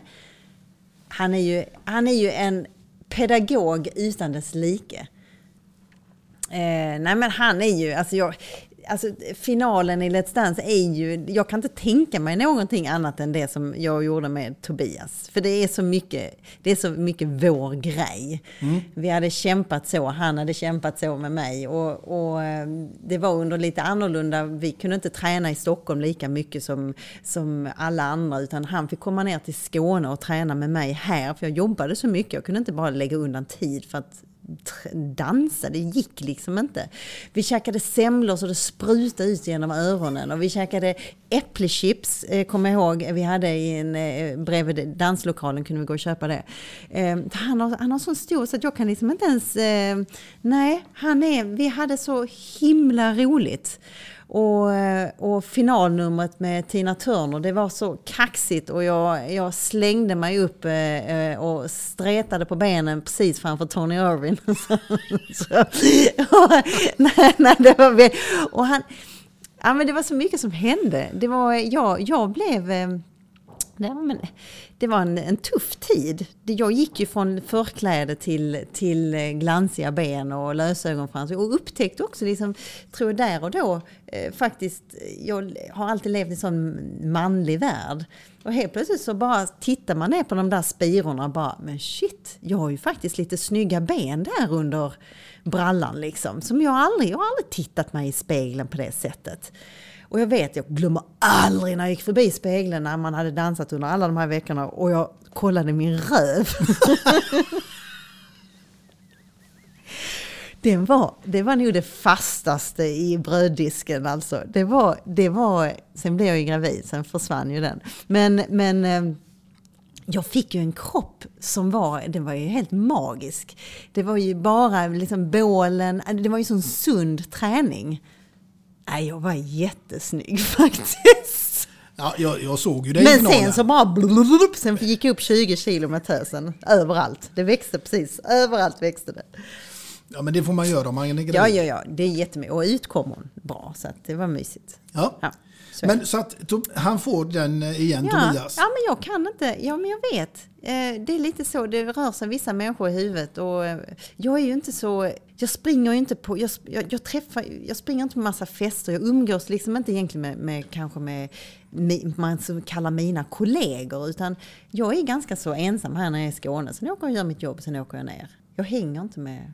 Speaker 2: Han är ju, han är ju en pedagog utan dess like. Eh, nej men han är ju, alltså jag, alltså finalen i Let's Dance är ju, jag kan inte tänka mig någonting annat än det som jag gjorde med Tobias. För det är så mycket, det är så mycket vår grej. Vi hade kämpat så, han hade kämpat så med mig och, och eh, det var under lite annorlunda, vi kunde inte träna i Stockholm lika mycket som, som alla andra utan han fick komma ner till Skåne och träna med mig här för jag jobbade så mycket, jag kunde inte bara lägga undan tid för att dansa, det gick liksom inte. Vi käkade semlor så det sprutade ut genom öronen och vi käkade äpplechips, eh, kommer jag ihåg, vi hade i en, eh, bredvid danslokalen kunde vi gå och köpa det. Eh, han, har, han har sån stor så att jag kan liksom inte ens, eh, nej, han är, vi hade så himla roligt. Och, eh, och finalnumret med Tina Turner, det var så kaxigt och jag, jag slängde mig upp eh, eh, och stretade på benen precis framför Tony Irving. [LAUGHS] så, och, nej, nej, det var, och han, ja, men det var så mycket som hände. Det var, jag, jag blev... Ja, det var, men, det var en, en tuff tid. Jag gick ju från förkläde till, till eh, glansiga ben och lösögonfransar och upptäckte också, liksom, tror jag där och då, eh, faktiskt, jag har alltid levt i en sån manlig värld. Och helt plötsligt så bara tittar man ner på de där spirorna och bara, men shit, jag har ju faktiskt lite snygga ben där under brallan liksom. Som jag aldrig, jag har aldrig tittat mig i spegeln på det sättet. Och jag vet, jag glömmer aldrig när jag gick förbi spegeln när man hade dansat under alla de här veckorna och jag kollade min röv. [LAUGHS] Den var, det var nog det fastaste i bröddisken alltså. Det var, det var, sen blev jag ju gravid, sen försvann ju den. Men, men eh, jag fick ju en kropp som var, den var ju helt magisk. Det var ju bara liksom bålen, det var ju sån sund träning. Nej, jag var jättesnygg [LAUGHS] faktiskt.
Speaker 7: Ja, jag, jag såg ju dig
Speaker 2: Men sen så bara blubblubblub, sen gick jag upp 20 kilo med tösen. Överallt. Det växte precis. Överallt växte det.
Speaker 7: Ja, men det får man göra om man är gravid.
Speaker 2: Ja, ja, ja. Det är jättemycket. Och ut kom hon bra, så att det var mysigt.
Speaker 7: Ja.
Speaker 2: så är det.
Speaker 7: Men så att han får den eh, igen,
Speaker 2: ja,
Speaker 7: Tobias.
Speaker 2: ja, men jag kan inte. Ja, men jag vet. Eh, Det är lite så, det rör sig vissa människor i huvudet. Och eh, jag är ju inte så, jag springer ju inte på, jag, jag, jag träffar, jag springer inte på massa fester. Jag umgås liksom inte egentligen med, med kanske med, man så kallar mina kollegor. Utan jag är ganska så ensam här när jag är i Skåne. Sen åker jag och gör mitt jobb, sen åker jag ner. Jag hänger inte med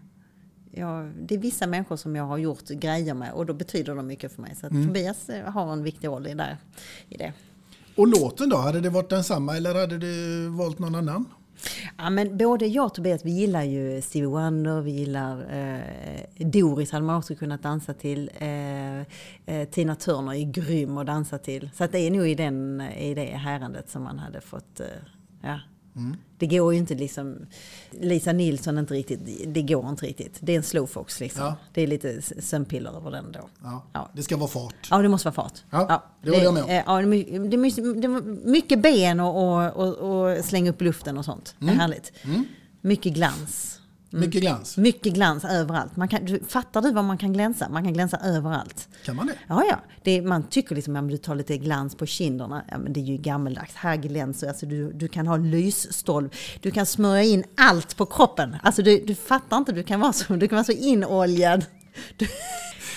Speaker 2: jag, det är vissa människor som jag har gjort grejer med och då betyder de mycket för mig. Så
Speaker 7: Mm.
Speaker 2: Tobias eh, har en viktig roll i, där, i det.
Speaker 7: Och låten då, hade det varit densamma eller hade du valt någon annan?
Speaker 2: Ja, men både jag och Tobias, vi gillar ju Stevie Wonder, vi gillar eh, Doris hade man också kunnat dansa till. Eh, eh, Tina Turner är grym att dansa till. Så att det är nog i, den, i det härandet som man hade fått, eh, ja.
Speaker 7: Mm.
Speaker 2: Det går ju inte liksom, Lisa Nilsson inte riktigt, det går inte riktigt. Det är en slowfox liksom.
Speaker 7: Ja.
Speaker 2: Det är lite sömnpiller över den då.
Speaker 7: Ja. Det ska vara fart.
Speaker 2: Ja, det måste vara fart.
Speaker 7: Ja, det håller jag med om.
Speaker 2: eh, Ja, det, är mycket ben och, och, och, och slänga upp luften och sånt. Det är
Speaker 7: Mm.
Speaker 2: härligt.
Speaker 7: Mm.
Speaker 2: Mycket glans. Mm.
Speaker 7: Mycket glans.
Speaker 2: Mycket glans överallt. Man kan, du, fattar du vad man kan glänsa? Man kan glänsa överallt.
Speaker 7: Kan man det?
Speaker 2: Ja, ja. Det, man tycker liksom att du tar lite glans på kinderna. Ja, men det är ju gammeldags. Här glänser alltså du, du kan ha lysstolv. Du kan smörja in allt på kroppen. Alltså du, du fattar inte, du kan vara så, du kan vara så inoljad. Du,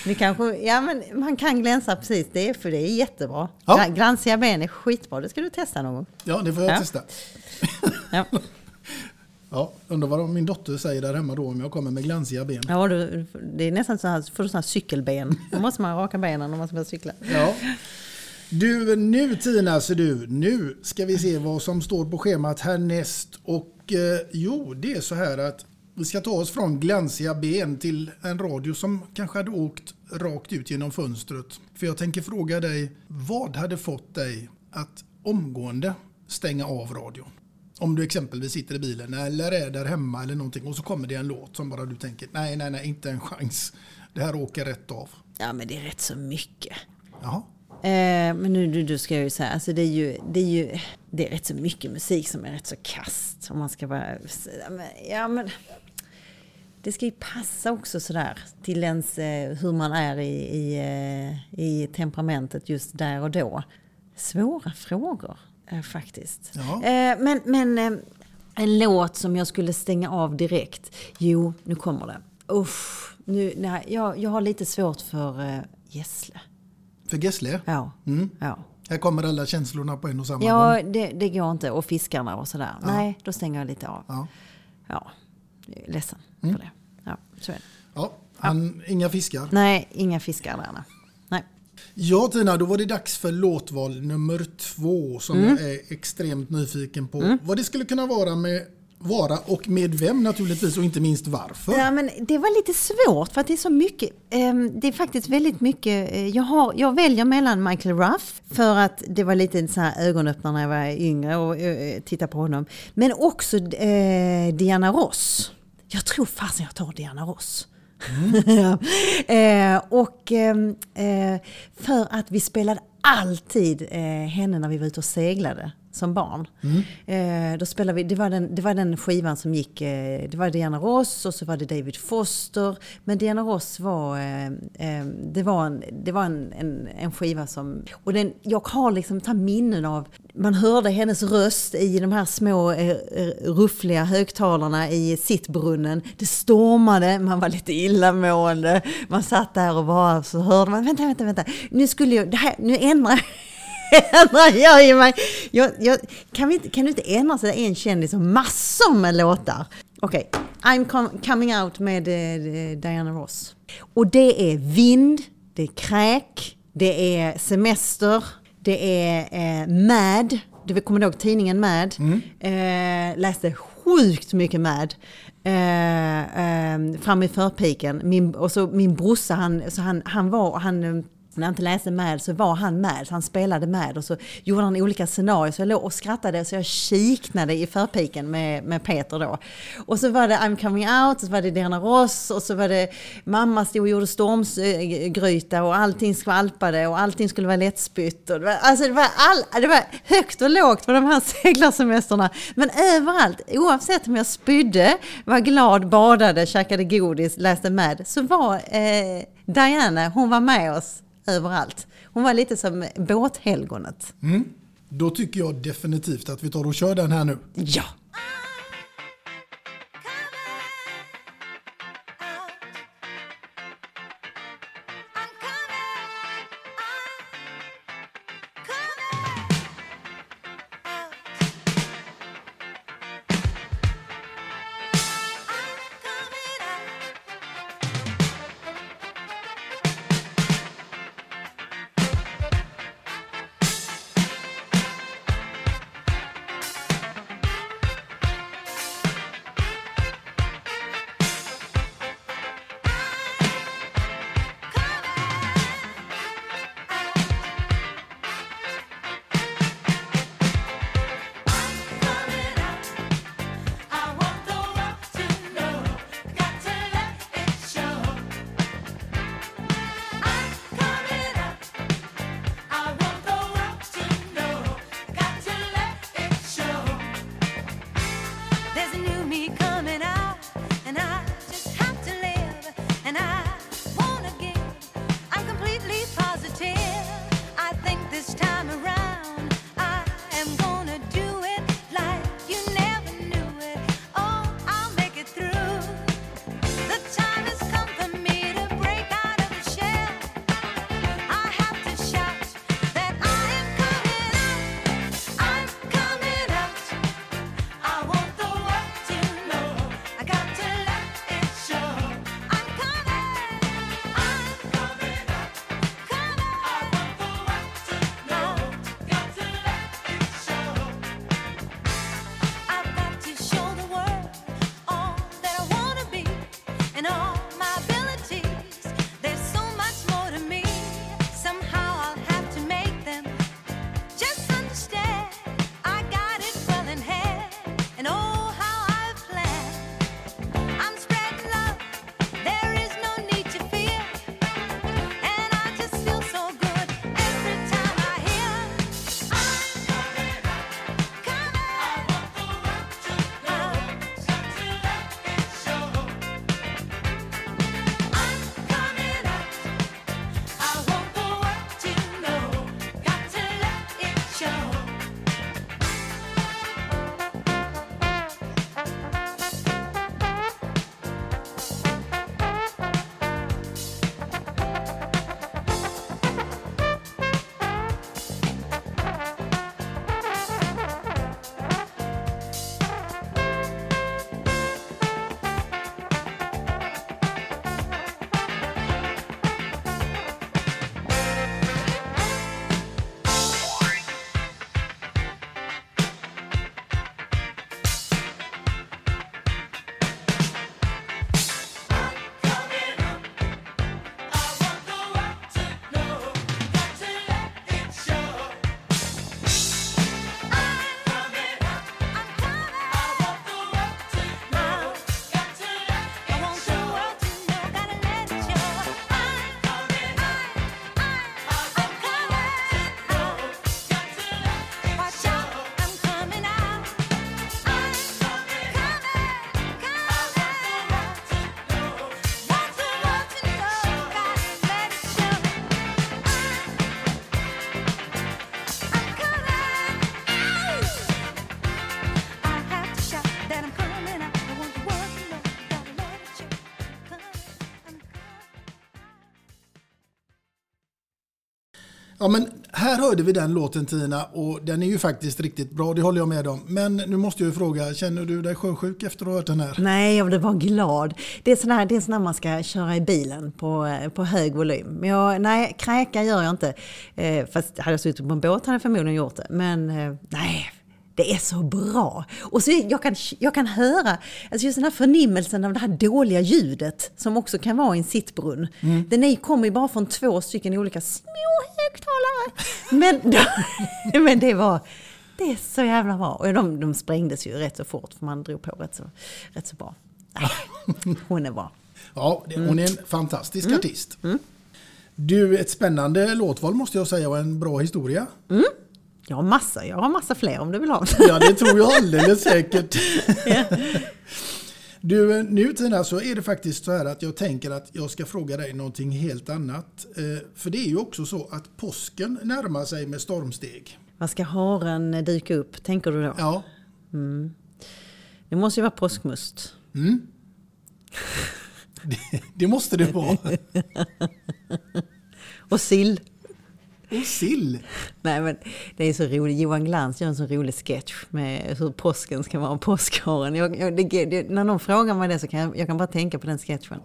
Speaker 2: du kanske, ja, men man kan glänsa precis, det är, för det är jättebra.
Speaker 7: Ja.
Speaker 2: Gla- Glansiga ben är skitbra, det ska du testa någon gång.
Speaker 7: Ja, det får jag
Speaker 2: Ja.
Speaker 7: testa.
Speaker 2: Ja. [LAUGHS]
Speaker 7: Ja, undrar vad min dotter säger där hemma då om jag kommer med glansiga ben.
Speaker 2: Ja, du, det är nästan så här, du sådana här cykelben. Då måste man raka benen om man ska börja cykla.
Speaker 7: Ja. Du, nu Tina, så du, nu ska vi se vad som står på schemat härnäst. Och eh, jo, det är så här att vi ska ta oss från glansiga ben till en radio som kanske hade åkt rakt ut genom fönstret. För jag tänker fråga dig, vad hade fått dig att omgående stänga av radion? Om du exempelvis sitter i bilen eller är där hemma eller någonting och så kommer det en låt som bara du tänker, nej, nej, nej, inte en chans. Det här åker rätt av.
Speaker 2: Ja, men det är rätt så mycket.
Speaker 7: Jaha.
Speaker 2: Eh, men nu, nu, nu ska jag ju säga, alltså det är ju, det är ju det är rätt så mycket musik som är rätt så kast. Om man ska bara ja men det ska ju passa också sådär till ens eh, hur man är i, i, eh, i temperamentet just där och då. Svåra frågor faktiskt.
Speaker 7: Ja.
Speaker 2: Eh, men men eh, en låt som jag skulle stänga av direkt. Jo, nu kommer det. Uff, nu, nej, jag, jag har lite svårt för eh, Gessle.
Speaker 7: För Gessle?
Speaker 2: Ja.
Speaker 7: Mm.
Speaker 2: ja.
Speaker 7: Här kommer alla känslorna på en och samma
Speaker 2: Ja,
Speaker 7: gång.
Speaker 2: det, det går inte. Och fiskarna och sådär.
Speaker 7: Ja.
Speaker 2: Nej, då stänger jag lite av.
Speaker 7: Ja.
Speaker 2: Ja, jag är ledsen
Speaker 7: Mm.
Speaker 2: för det. Ja, så är det.
Speaker 7: Ja, han, Inga fiskar.
Speaker 2: Nej, inga fiskar där. nej.
Speaker 7: Ja Tina, då var det dags för låtval nummer två som
Speaker 2: Mm.
Speaker 7: jag är extremt nyfiken på.
Speaker 2: Mm.
Speaker 7: Vad det skulle kunna vara med vara och med vem naturligtvis och inte minst varför.
Speaker 2: Ja, men det var lite svårt för att det är så mycket. ehm, det är faktiskt väldigt mycket. eh, jag, har, jag väljer mellan Michael Ruff för att det var lite så här ögonöppnare när jag var yngre och uh, titta på honom. Men också eh, Diana Ross. Jag tror fasen jag tar Diana Ross. [LAUGHS] eh, och ehm, eh, för att vi spelade alltid eh, henne när vi var ute och seglade som barn. Eh, då spelade vi, det, var den, det var den skivan som gick, eh, det var Diana Ross och så var det David Foster. Men Diana Ross var, eh, eh, det var, en, det var en, en, en skiva som, och den, jag har liksom här minnen av, man hörde hennes röst i de här små eh, eh, ruffliga högtalarna i sittbrunnen. Det stormade, man var lite illamående, man satt där och bara så hörde man, vänta, vänta, vänta, nu skulle jag, det här, nu ändrar ändrar jag ju mig. Jag, jag, kan, vi inte, kan du inte ändra så det är en kändis och massor med låtar? Okej, I'm com coming out med eh, Diana Ross. Och det är vind, det är kräk, det är semester, det är eh, Mad. Du kommer ihåg tidningen Mad? Eh, läste sjukt mycket Mad. Eh, eh, fram i förpiken. Min, och så min brorsa, han, så han, han var, han eh, när jag inte läste med så var han med, så han spelade med och så gjorde han olika scenarier. Så jag låg och skrattade så jag kiknade i förpiken med, med Peter då. Och så var det I'm coming out, och så var det Diana Ross och så var det mamma stod och gjorde stormgryta och allting skvalpade och allting skulle vara lättspytt. Och det, var, alltså det, var all, det var högt och lågt på de här [LAUGHS] seglarsemestrarna. Men överallt, oavsett om jag spydde, var glad, badade, käkade godis, läste med, så var eh, Diana, hon var med oss överallt. Hon var lite som båthelgonet.
Speaker 7: Mm. Då tycker jag definitivt att vi tar och kör den här nu.
Speaker 2: Ja!
Speaker 7: Hörde vi den låten Tina och den är ju faktiskt riktigt bra, det håller jag med om. Men nu måste jag ju fråga, känner du dig sjösjuk efter att ha hört den här?
Speaker 2: Nej, jag blev bara glad. Det är sån här, det är sån här man ska köra i bilen på, eh, på hög volym. Men jag, nej, kräka gör jag inte. Eh, fast hade jag suttit på en båt hade jag förmodligen gjort det. Men eh, nej, det är så bra. Och så jag kan, jag kan höra, alltså just den här förnimmelsen av det här dåliga ljudet som också kan vara i en sittbrunn.
Speaker 7: Mm.
Speaker 2: Den är, kommer ju bara från två stycken olika små högtalare. Men, [LAUGHS] men det var, det är så jävla bra. Och de, de sprängdes ju rätt så fort för man drog på rätt så, rätt så bra. Hon är bra.
Speaker 7: Ja, hon är en fantastisk
Speaker 2: Mm.
Speaker 7: artist. Du, ett spännande låtval måste jag säga och en bra historia.
Speaker 2: Mm. Jag har massa, jag har massa fler om du vill ha.
Speaker 7: Ja, det tror jag alldeles säkert. Du, nu Tina så är det faktiskt så här att jag tänker att jag ska fråga dig någonting helt annat. Eh, För det är ju också så att påsken närmar sig med stormsteg.
Speaker 2: Vad ska haren dyka upp, tänker du då?
Speaker 7: Ja.
Speaker 2: Mm. Det måste ju vara påskmust.
Speaker 7: Mm. Det, det måste det vara. [LAUGHS]
Speaker 2: Och sill.
Speaker 7: Och sill?
Speaker 2: Nej men det är så roligt. Johan Glans gör en så rolig sketch med hur påsken ska vara påskharen. Jag, jag, det, det, när någon frågar mig det så kan jag, jag kan bara tänka på den sketchen.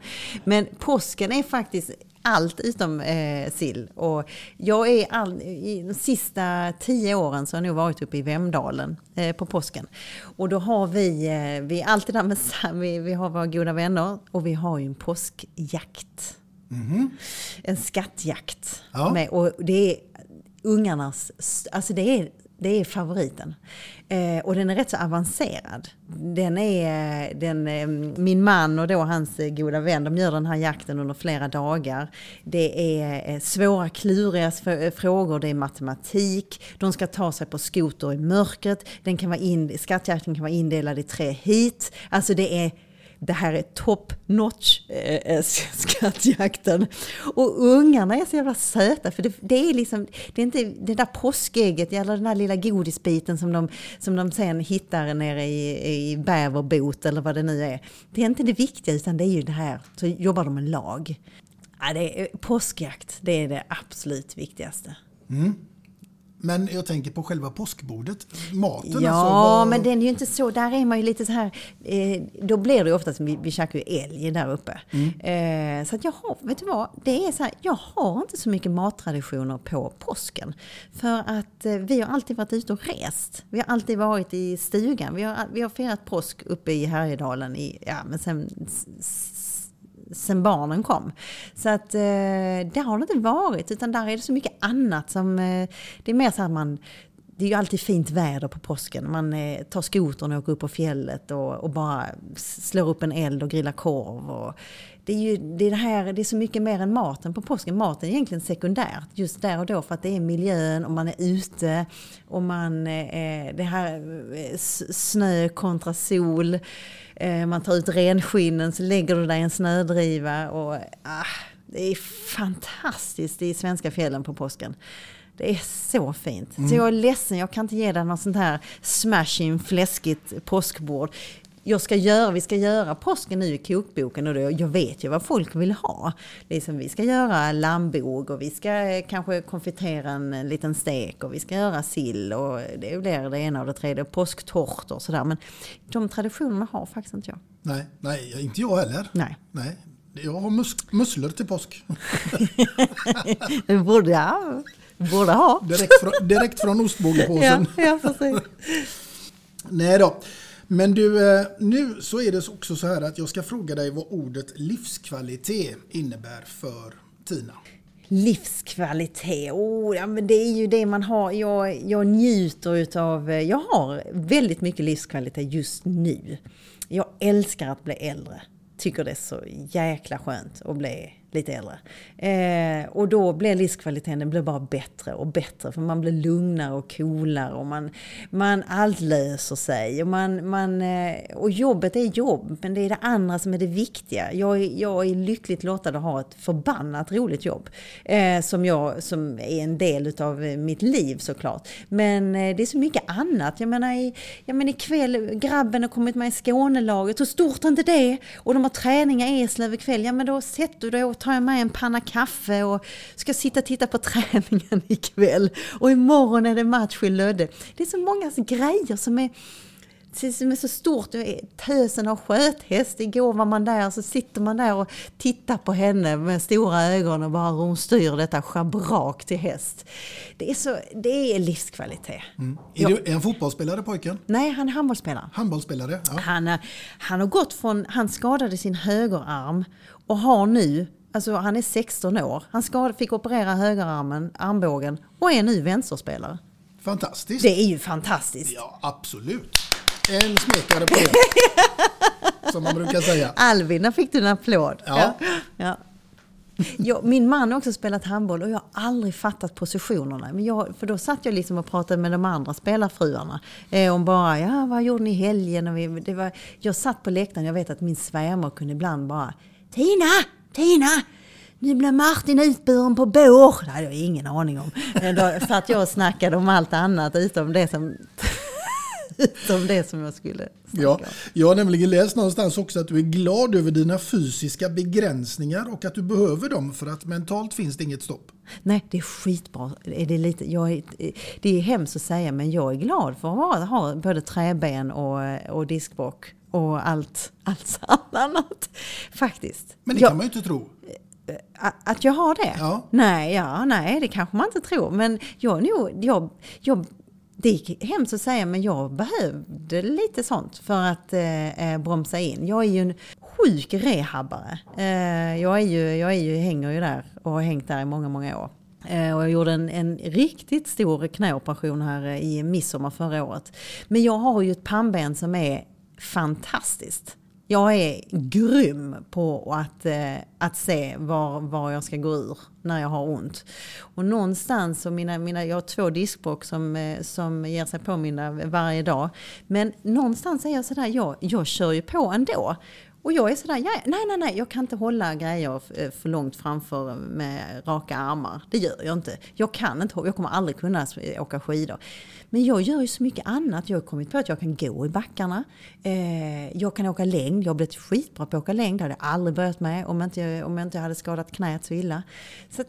Speaker 2: Men påsken är faktiskt allt utom eh, sill. Och jag är all, I de sista tio åren så har jag nog varit uppe i Vemdalen eh, på påsken. Och då har vi, eh, vi är alltid där med, vi, vi har våra goda vänner och vi har ju en påskjakt. En skattjakt.
Speaker 7: Ja.
Speaker 2: Med, och det är ungarnas, alltså det är, det är favoriten. Eh, och den är rätt så avancerad. Den är, den, eh, min man och då hans eh, goda vän, de gör den här jakten under flera dagar. Det är eh, svåra, kluriga frågor, det är matematik, de ska ta sig på skoter i mörkret, den kan vara in, skattjakten kan vara indelad i tre hit. Alltså det är det här är top notch eh, eh skattjakten. Och ungarna är så jävla söta för det, det är liksom, det är inte det där påskägget eller den där lilla godisbiten som de, som de sen hittar nere i, i bäverbot eller vad det nu är. Det är inte det viktiga utan det är ju det här, så jobbar de med lag. Ja, det är, eh, påskjakt, det är det absolut viktigaste.
Speaker 7: Mm. Men jag tänker på själva påskbordet, maten
Speaker 2: Ja,
Speaker 7: alltså. vad-
Speaker 2: men den är ju inte så, där är man ju lite så här, eh, då blir det ju oftast, vi, vi käkar ju älg där uppe.
Speaker 7: Mm.
Speaker 2: Eh, så att jag har, vet du vad, det är så här, jag har inte så mycket mattraditioner på påsken. För att eh, vi har alltid varit ute och rest. Vi har alltid varit i stugan. Vi har, vi har firat påsk uppe i Härjedalen i, ja men sen, sen barnen kom. Så att eh, där har det inte varit, utan där är det så mycket annat som, eh, det är mer så här man det är ju alltid fint väder på påsken. Man eh, tar skotern och åker upp på fjället och, och bara slår upp en eld och grillar korv. Och det, är ju, det, är det, här, det är så mycket mer än maten på påsken. Maten är egentligen sekundärt just där och då för att det är miljön och man är ute. Och man, eh, eh det här eh, snö kontra sol. Eh, man tar ut renskinnen så lägger du dig i en snödriva. Och, ah, det är fantastiskt i svenska fjällen på påsken. Det är så fint.
Speaker 7: Mm.
Speaker 2: Så jag är ledsen, jag kan inte ge dig något sånt här smashing fläskigt påskbord. Jag ska göra, vi ska göra påsken nu i kokboken och då, jag vet ju vad folk vill ha. Liksom, vi ska göra lammbog och vi ska eh, kanske konfitera en, en liten stek och vi ska göra sill och det blir det ena och det tredje, påsktårtor och sådär. Men de traditionerna har faktiskt inte jag.
Speaker 7: Nej, nej, inte jag heller.
Speaker 2: Nej.
Speaker 7: nej. Jag har mus musslor till påsk. [LAUGHS]
Speaker 2: Det borde jag borde ha.
Speaker 7: Direkt från, direkt från ostbågepåsen. [LAUGHS]
Speaker 2: Ja, ja, precis.
Speaker 7: Nej då. Men du, eh, nu så är det också så här att jag ska fråga dig vad ordet livskvalitet innebär för Tina.
Speaker 2: Livskvalitet, oh, ja, men det är ju det man har. Jag, jag njuter utav, eh, jag har väldigt mycket livskvalitet just nu. Jag älskar att bli äldre. Tycker det är så jäkla skönt att bli lite äldre. Eh, och då blir livskvaliteten den blir bara bättre och bättre. För man blir lugnare och coolare och man, man allt löser sig. Och, man, man, eh, och jobbet är jobb, men det är det andra som är det viktiga. Jag, är- jag är lyckligt lottad att ha ett förbannat roligt jobb. Eh, som, jag, som är en del utav mitt liv såklart. Men eh, det är så mycket annat. Jag menar, i, jag menar ikväll, grabben har kommit med i Skånelaget. Hur stort är inte det? Och de har träning i Eslöv ikväll. Ja men då sätter du dig och tar jag med en panna kaffe och ska sitta och titta på [LAUGHS] träningen ikväll. Och imorgon är det match i Lödde. Det är så många grejer som är som är så stort. Tösen har sköthäst. Igår var man där så sitter man där och tittar på henne med stora ögon och bara hon styr detta schabrak till häst. Det är, så, det är livskvalitet.
Speaker 7: Mm. Är, du, är han fotbollsspelare pojken?
Speaker 2: Nej, han är handbollsspelare.
Speaker 7: Handbollsspelare? Ja.
Speaker 2: Han, han har gått från, han skadade sin högerarm och har nu, alltså han är 16 år, han fick operera högerarmen, armbågen och är nu vänsterspelare.
Speaker 7: Fantastiskt.
Speaker 2: Det är ju fantastiskt.
Speaker 7: Ja, absolut. En smekare på det. [LAUGHS] som man brukar säga.
Speaker 2: Albin, där fick du en applåd.
Speaker 7: Ja.
Speaker 2: Ja. Ja, min man har också spelat handboll och jag har aldrig fattat positionerna. Men jag, för då satt jag liksom och pratade med de andra spelarfruarna. Eh, om bara, ja vad gjorde ni i helgen? Och vi, det var, jag satt på läktaren, jag vet att min svärmor kunde ibland bara, Tina, Tina! Nu blir Martin utburen på bår. Det hade jag ingen aning om. Då satt jag och snackade om allt annat utom det som, utom det som jag skulle
Speaker 7: Ja, jag har nämligen läst någonstans också att du är glad över dina fysiska begränsningar och att du behöver dem för att mentalt finns det inget stopp.
Speaker 2: Nej, det är skitbra. Är det, lite, jag är, det är hemskt att säga, men jag är glad för att ha både träben och, och diskbock och allt, allt [LAUGHS] annat. Faktiskt.
Speaker 7: Men det
Speaker 2: jag,
Speaker 7: kan man ju inte tro.
Speaker 2: Att jag har det?
Speaker 7: Ja.
Speaker 2: Nej, ja, nej, det kanske man inte tror. Men jag, nog, jag, jag, det är hemskt att säga, men jag behövde lite sånt för att eh, eh, bromsa in. Jag är ju en sjuk rehabbare. Eh, jag, är ju, jag är ju, hänger ju där och har hängt där i många, många år. Eh, Och jag gjorde en, en riktigt stor knäoperation här i midsommar förra året. Men jag har ju ett pannben som är fantastiskt. Jag är grym på att, eh, att se var, var jag ska gå ur när jag har ont. Och någonstans, så mina, mina, jag har två diskbråck som, eh, som ger sig på mina varje dag. Men någonstans är jag sådär, jag, jag kör ju på ändå. Och jag är sådär, ja, nej, nej, nej, jag kan inte hålla grejer f- för långt framför med raka armar. Det gör jag inte. Jag kan inte, jag kommer aldrig kunna åka skidor. Men jag gör ju så mycket annat. Jag har kommit på att jag kan gå i backarna. Eh, jag kan åka längd. Jag har blivit skitbra på att åka längd. Det hade jag aldrig börjat med om jag inte, om jag inte hade skadat knät så illa. Så att,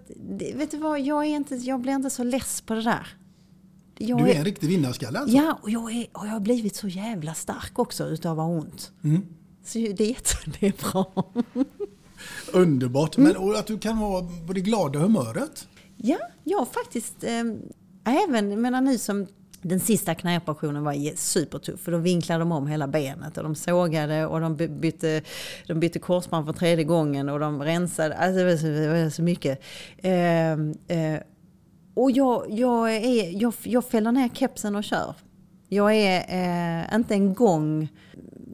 Speaker 2: vet du vad, jag, är inte, jag blir inte så less på det där. Jag
Speaker 7: Du är en riktig vinnarskalle alltså?
Speaker 2: Ja, och jag, är, och jag har blivit så jävla stark också utav att ha ont.
Speaker 7: Mm.
Speaker 2: Så det är, jätte- [LAUGHS] det är bra.
Speaker 7: Underbart. Men och att du kan vara på det glada humöret.
Speaker 2: Ja, jag har faktiskt eh, även, jag menar nu som den sista knäoperationen var supertuff för då vinklade de om hela benet och de sågade och de by- bytte, de bytte korsband för tredje gången och de rensade. Alltså det var så, det var så mycket. Eh, eh, och jag, jag, är, jag, jag fäller ner kepsen och kör. Jag är eh, inte en gång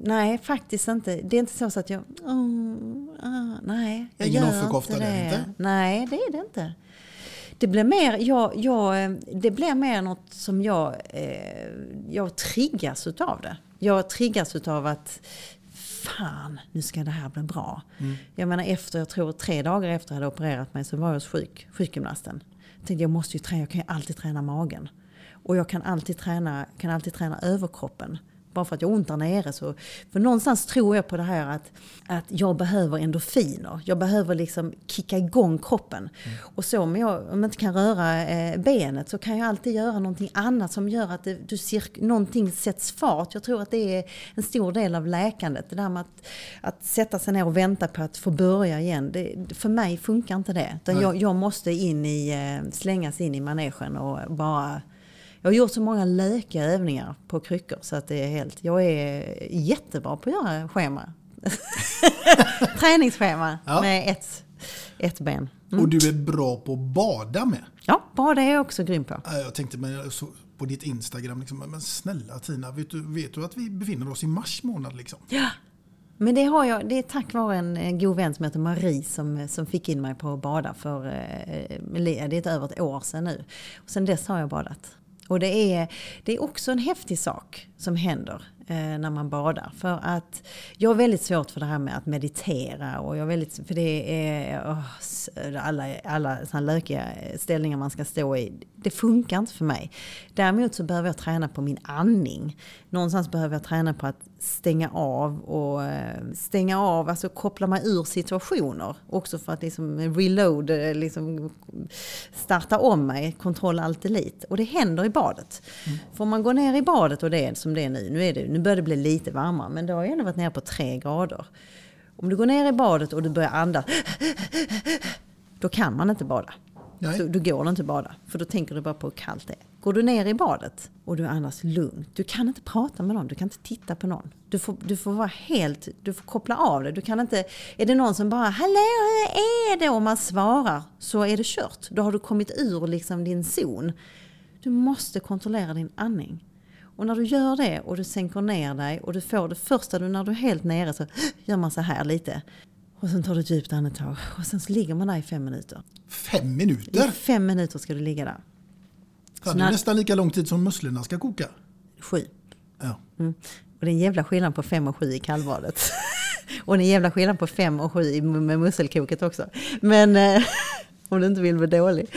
Speaker 2: Nej, faktiskt inte. Det är inte så att jag... Mm, ah, nej, jag
Speaker 7: Ingen offerkofta där,
Speaker 2: det.
Speaker 7: inte?
Speaker 2: Nej, det är det inte. Det blir mer, jag, jag, det blir mer något som jag, eh, jag triggas utav det. Jag triggas utav att fan, nu ska det här bli bra.
Speaker 7: Mm.
Speaker 2: Jag menar efter, jag tror tre dagar efter jag hade opererat mig så var jag hos sjuk, sjukgymnasten. Jag tänkte jag måste ju träna, jag kan ju alltid träna magen. Och jag kan alltid träna, kan alltid träna överkroppen. Bara för att jag har ont där nere. Så, för någonstans tror jag på det här att, att jag behöver endorfiner. Jag behöver liksom kicka igång kroppen. Och så om jag, om jag inte kan röra eh, benet så kan jag alltid göra någonting annat som gör att det, du ser, någonting sätts fart. Jag tror att det är en stor del av läkandet. Det där med att, att sätta sig ner och vänta på att få börja igen. Det, för mig funkar inte det. Jag, jag måste in i, eh, slängas in i manegen och bara jag har gjort så många lökiga övningar på kryckor så att det är helt... Jag är jättebra på att göra schema. [LAUGHS] Träningsschema
Speaker 7: Ja.
Speaker 2: med ett, ett ben. Mm.
Speaker 7: Och du är bra på att bada med.
Speaker 2: Ja, bada är jag också grym på.
Speaker 7: Ja, Jag tänkte men såg på ditt Instagram, liksom, men snälla Tina, vet du, vet du att vi befinner oss i mars månad? Liksom?
Speaker 2: Ja. Men det, har jag, det är tack vare en, en god vän som heter Marie som, som fick in mig på att bada för eh, det är ett över ett år sedan nu. Och sen dess har jag badat. Och det är, det är också en häftig sak som händer. eh, när man badar. För att jag har väldigt svårt för det här med att meditera. Och jag har väldigt, för det är s- alla, alla såna lökiga ställningar man ska stå i. Det funkar inte för mig. Däremot så behöver jag träna på min andning. Någonstans behöver jag träna på att stänga av och eh, stänga av, alltså koppla mig ur situationer. Också för att liksom reload, eh, liksom starta om mig, kontroll allt elit. Och det händer i badet. För om man går ner i badet och det är som det är nu, nu, är det, nu börjar det bli lite varmare, men det har ju ändå varit nere på tre grader. Om du går ner i badet och du börjar andas, då kan man inte bada. Så då går det inte att bada, för då tänker du bara på hur kallt det är. Går du ner i badet och du andas lugnt, du kan inte prata med någon, du kan inte titta på någon. Du får, du får vara helt, du får koppla av det. Du kan inte, är det någon som bara ”Hallå, hur är det?” och man svarar, så är det kört. Då har du kommit ur liksom din zon. Du måste kontrollera din andning. Och när du gör det och du sänker ner dig och du får det första, du, när du är helt nere så [GASPS] gör man så här lite. Och sen tar du ett djupt andetag och sen så ligger man där i fem minuter.
Speaker 7: Fem
Speaker 2: I
Speaker 7: minuter?
Speaker 2: fem minuter ska du ligga där.
Speaker 7: Fan, det är
Speaker 2: när-
Speaker 7: nästan lika lång tid som musslorna ska koka.
Speaker 2: Sju.
Speaker 7: Ja.
Speaker 2: Mm. Och det är en jävla skillnad på fem och sju i kallbadet. [LAUGHS] och det är en jävla skillnad på fem och sju i- med musselkoket också. Men eh, [LAUGHS] om du inte vill bli dålig.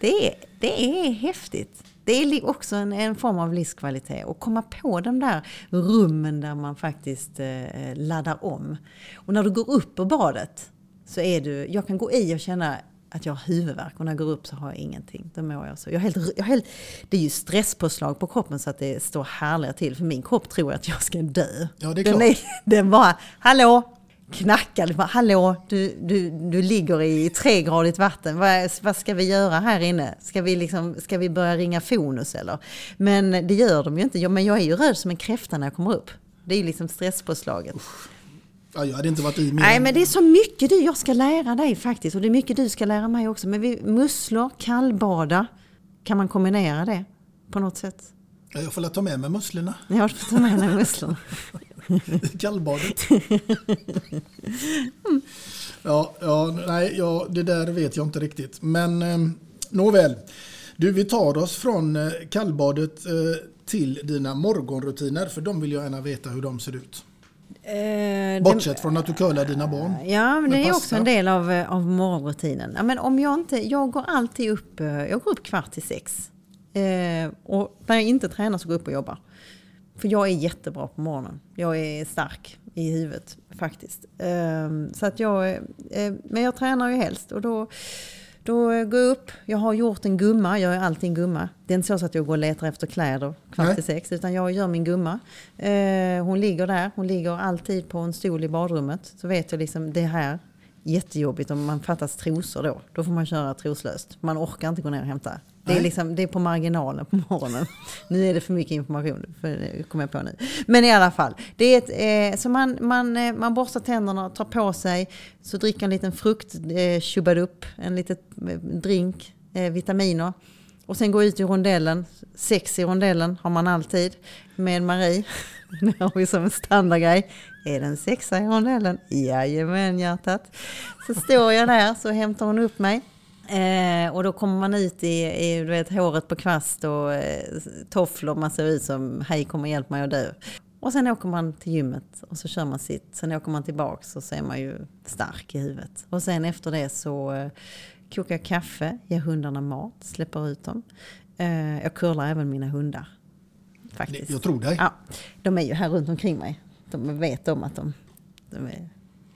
Speaker 2: Det är, det är häftigt. Det är också en, en form av livskvalitet. att komma på de där rummen där man faktiskt eh, laddar om. Och när du går upp ur badet så är du, jag kan gå i och känna att jag har huvudvärk och när jag går upp så har jag ingenting. Då mår jag så. Jag är helt, jag är helt, det är ju stresspåslag på kroppen så att det står härliga till. För min kropp tror att jag ska dö.
Speaker 7: Ja, det är
Speaker 2: den,
Speaker 7: klart.
Speaker 2: den bara, hallå, bara, hallå, du, du, du ligger i tregradigt vatten. Vad, vad ska vi göra här inne? Ska vi, liksom, ska vi börja ringa Fonus eller? Men det gör de ju inte. Ja, men jag är ju röd som en kräfta när jag kommer upp. Det är ju liksom stresspåslaget.
Speaker 7: Ja, jag hade inte varit i mer.
Speaker 2: Nej, men det är så mycket du, jag ska lära dig faktiskt. Och det är mycket du ska lära mig också. Men vi, musslor, kallbada, kan man kombinera det på något sätt?
Speaker 7: Ja, Jag får la ta med mig musslorna
Speaker 2: Jag får ta med mig musslorna. [LAUGHS] [LAUGHS]
Speaker 7: i kallbadet. Ja, ja, nej, ja, det där vet jag inte riktigt. Men eh, nåväl. Du, vi tar oss från eh, kallbadet eh, till dina morgonrutiner. För de vill jag gärna veta hur de ser ut.
Speaker 2: Eh,
Speaker 7: Bortsett från att du curlar dina barn.
Speaker 2: Ja, men det är
Speaker 7: pasta.
Speaker 2: också en del av, eh, av morgonrutinen. Ja, men om jag inte, jag går alltid upp, eh, jag går upp kvart till sex. Eh, och när jag inte tränar så går jag upp och jobbar. För jag är jättebra på morgonen. Jag är stark i huvudet faktiskt. Eh, så att jag, eh, men jag tränar ju helst och då, då går jag upp. Jag har gjort en gumma, jag är alltid en gumma. Det är inte så att jag går och letar efter kläder kvart till sex, utan jag gör min gumma. Eh, hon ligger där, hon ligger alltid på en stol i badrummet. Så vet jag liksom, det här, jättejobbigt om man fattas trosor då. Då får man köra troslöst. Man orkar inte gå ner och hämta. Det är, liksom, det är på marginalen på morgonen. Nu är det för mycket information, för kommer jag på nu. Men i alla fall, det är ett, eh, så man, man, eh, man borstar tänderna, tar på sig, så dricker en liten frukt, eh, chubadup, en liten eh, drink, eh, vitaminer. Och sen gå ut i rondellen. Sex i rondellen har man alltid med Marie. [LAUGHS] Det har vi som en standardgrej. Är det en sexa i rondellen? Jajamän hjärtat. Så står jag där så hämtar hon upp mig. Eh, och då kommer man ut i, i du vet, håret på kvast och eh, tofflor. Man ser ut som hej kom och hjälp mig att dö. Och sen åker man till gymmet och så kör man sitt. Sen åker man tillbaks och så är man ju stark i huvudet. Och sen efter det så eh, kokar jag kaffe, ger hundarna mat, släpper ut dem. Eh, jag curlar även mina hundar. Faktiskt.
Speaker 7: Jag tror dig.
Speaker 2: Ja, de är ju här runt omkring mig. De vet om att de, de är,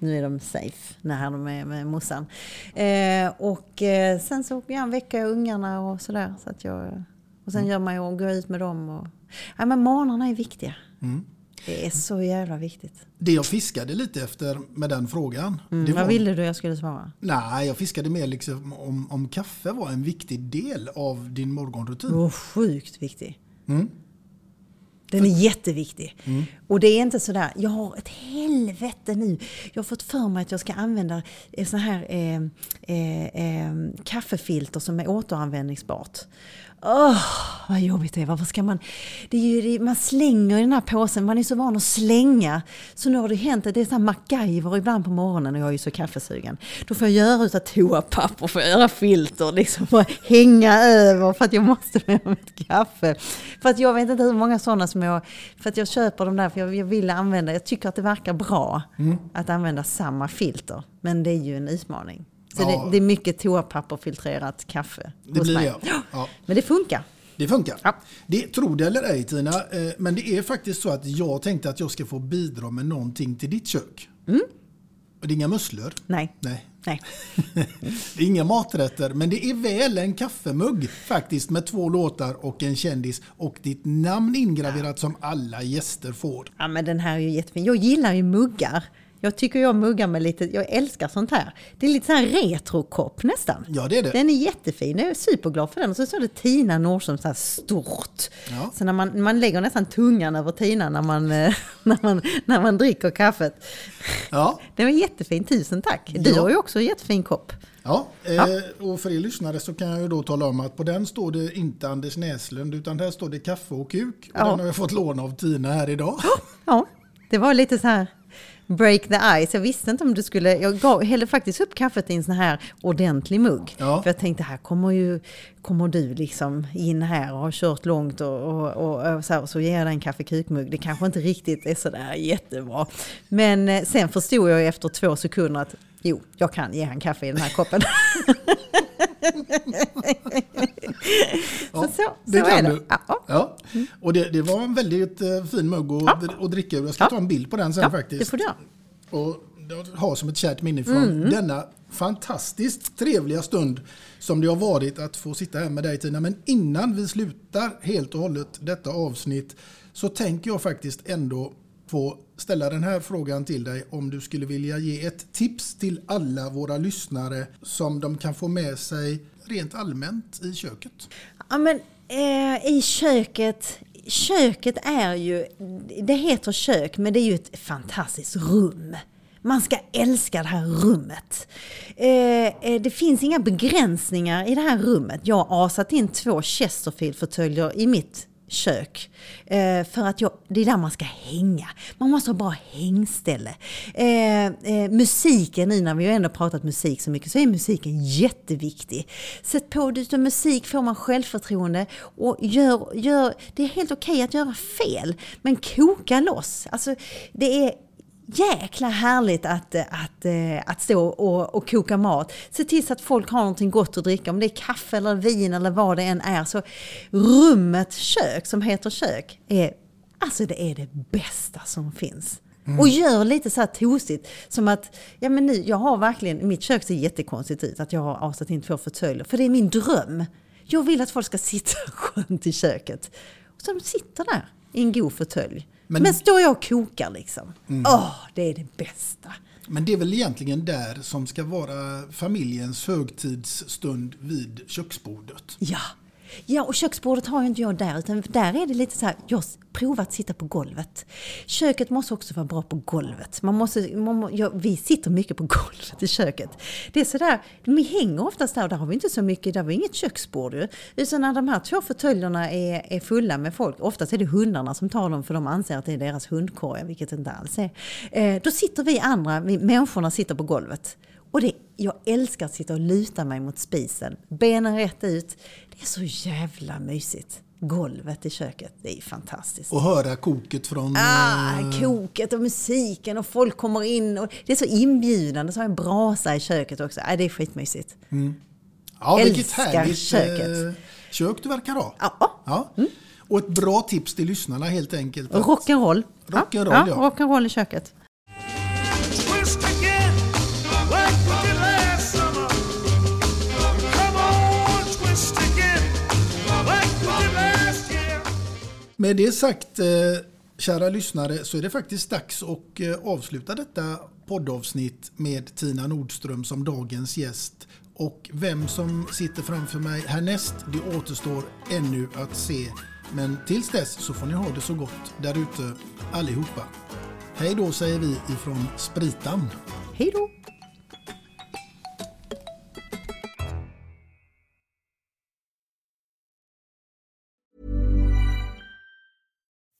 Speaker 2: nu är de safe när de är med morsan. Eh, och eh, sen så ja, väcker jag ungarna och sådär. Så att jag, och sen gör man ju att gå ut med dem. Och, ja, men morgnarna är viktiga.
Speaker 7: Mm.
Speaker 2: Det är så jävla viktigt.
Speaker 7: Det jag fiskade lite efter med den frågan.
Speaker 2: Mm,
Speaker 7: det
Speaker 2: Vad
Speaker 7: var,
Speaker 2: ville du jag skulle svara?
Speaker 7: Nej, jag fiskade mer liksom om, om kaffe var en viktig del av din morgonrutin.
Speaker 2: Oh, sjukt viktig.
Speaker 7: Mm.
Speaker 2: Den är jätteviktig.
Speaker 7: Mm.
Speaker 2: Och det är inte sådär, jag har ett helvete nu. Jag har fått för mig att jag ska använda eh, sådana här eh, eh, eh, kaffefilter som är återanvändningsbart. Åh, vad jobbigt det är. Varför ska man... Det är ju, man slänger i den här påsen. Man är så van att slänga. Så nu har det hänt att det är så här MacGyver ibland på morgonen och jag är ju så kaffesugen. Då får jag göra utav toapapper, får jag göra filter, liksom och hänga över för att jag måste med mig ett kaffe. För att jag vet inte hur många sådana som jag... För att jag köper dem där för jag, jag vill använda... Jag tycker att det verkar bra
Speaker 7: Mm.
Speaker 2: att använda samma filter. Men det är ju en utmaning. Så
Speaker 7: Ja.
Speaker 2: det, det är mycket toapapper filtrerat kaffe
Speaker 7: Det
Speaker 2: hos
Speaker 7: blir
Speaker 2: mig.
Speaker 7: det. Ja.
Speaker 2: Men det funkar.
Speaker 7: Det funkar. Det tror det eller ej Tina, eh, men det är faktiskt så att jag tänkte att jag ska få bidra med någonting till ditt kök. Och det är inga musslor.
Speaker 2: Nej.
Speaker 7: Nej.
Speaker 2: Nej.
Speaker 7: Det [LAUGHS] är inga maträtter, men det är väl en kaffemugg faktiskt med två låtar och en kändis och ditt namn ingraverat som alla gäster får.
Speaker 2: Ja men den här är ju jättefin. Jag gillar ju muggar. Jag tycker jag muggar med lite, jag älskar sånt här. Det är lite sån här retrokopp nästan.
Speaker 7: Ja det är det.
Speaker 2: Den är jättefin, jag är superglad för den. Och så står det Tina Nordström så här stort.
Speaker 7: Ja.
Speaker 2: Så när man, man lägger nästan tungan över Tina när man, eh, [LAUGHS] när man, när man dricker kaffet.
Speaker 7: Ja. [LAUGHS]
Speaker 2: Den var jättefin, tusen tack. Du
Speaker 7: Ja.
Speaker 2: har ju också en jättefin kopp.
Speaker 7: Ja, eh,
Speaker 2: Ja.
Speaker 7: och för er lyssnare så kan jag ju då tala om att på den står det inte Anders Näslund utan där står det kaffe och kuk. Och
Speaker 2: Ja.
Speaker 7: den har jag fått låna av Tina här idag.
Speaker 2: Ja, det var lite så här break the ice. Jag visste inte om du skulle... Jag gav, hällde faktiskt upp kaffet i en sån här ordentlig mugg.
Speaker 7: Ja.
Speaker 2: För jag tänkte, här kommer ju kommer du liksom in här och har kört långt och, och, och, och så, här, så ger jag dig en kaffekukmugg. Det kanske inte riktigt är sådär jättebra. Men eh, sen förstod jag efter två sekunder att jo, jag kan ge han kaffe i den här koppen. [LAUGHS] så, så, så
Speaker 7: det
Speaker 2: är
Speaker 7: kan
Speaker 2: det.
Speaker 7: du.
Speaker 2: Ja.
Speaker 7: Ja. Och det, det var en väldigt eh, fin mugg att, att dricka ur. Jag ska ta en bild på den sen
Speaker 2: Ja,
Speaker 7: faktiskt.
Speaker 2: det får du.
Speaker 7: Och ha som ett kärt minne från
Speaker 2: Mm.
Speaker 7: denna fantastiskt trevliga stund som det har varit att få sitta här med dig Tina. Men innan vi slutar helt och hållet detta avsnitt så tänker jag faktiskt ändå få ställa den här frågan till dig om du skulle vilja ge ett tips till alla våra lyssnare som de kan få med sig rent allmänt i köket.
Speaker 2: Ja, men eh, i köket, köket är ju, det heter kök men det är ju ett fantastiskt rum. Man ska älska det här rummet. Eh, eh det finns inga begränsningar i det här rummet. Jag har asat in två Chesterfield-fåtöljer i mitt kök. Eh, för att jag, det är där man ska hänga. Man måste ha bra hängställe. Eh, eh, musiken, nu när vi har ändå pratat musik så mycket, så är musiken jätteviktig. Sätt på lite musik får man självförtroende och gör, gör, det är helt okej att göra fel. Men koka loss. Alltså, det är jäkla härligt att, att, eh, att stå och, och koka mat. Se till så att folk har någonting gott att dricka. Om det är kaffe eller vin eller vad det än är. Så rummet kök som heter kök är, alltså det är det bästa som finns.
Speaker 7: Mm.
Speaker 2: Och gör lite så här tosigt. Som att, ja men nu, jag har verkligen, mitt kök ser jättekonstigt ut att jag har avsatt in två fåtöljer. För det är min dröm. Jag vill att folk ska sitta [LAUGHS] skönt i köket. Och så de sitter där i en god fåtölj.
Speaker 7: Men-
Speaker 2: Men, står jag och kokar liksom. Åh,
Speaker 7: Mm.
Speaker 2: det är det bästa.
Speaker 7: Men det är väl egentligen där som ska vara familjens högtidsstund vid köksbordet.
Speaker 2: Ja. Ja, och köksbordet har ju inte jag där, utan där är det lite så här, jag provar att sitta på golvet. Köket måste också vara bra på golvet. Man måste, man, ja, vi sitter mycket på [LAUGHS] golvet i köket. Det är sådär, vi hänger oftast där och där har vi inte så mycket, där har vi inget köksbord ju. Utan när de här två fåtöljerna är, är fulla med folk, oftast är det hundarna som tar dem för de anser att det är deras hundkorgar, vilket det inte alls är. Eh, då sitter vi andra, vi människorna sitter på golvet. Och det, jag älskar att sitta och luta mig mot spisen, benen rätt ut. Det är så jävla mysigt. Golvet i köket, det är fantastiskt.
Speaker 7: Och höra koket från...
Speaker 2: Ah,
Speaker 7: eh,
Speaker 2: koket och musiken och folk kommer in. Och det är så inbjudande. Så har jag en brasa i köket också. Ah, det är skitmysigt.
Speaker 7: Mm. Ja,
Speaker 2: Älskar
Speaker 7: härligt
Speaker 2: köket.
Speaker 7: eh, kök du verkar ha.
Speaker 2: Ja.
Speaker 7: ja. Och ett bra tips till lyssnarna helt enkelt.
Speaker 2: Rock'n'roll.
Speaker 7: Rock'n'roll,
Speaker 2: ja.
Speaker 7: ja.
Speaker 2: Rock'n'roll i köket.
Speaker 7: Med det sagt, eh, kära lyssnare, så är det faktiskt dags att eh, avsluta detta poddavsnitt med Tina Nordström som dagens gäst. Och vem som sitter framför mig härnäst, det återstår ännu att se. Men tills dess så får ni ha det så gott där ute allihopa. Hej då säger vi ifrån Spritan.
Speaker 2: Hej då!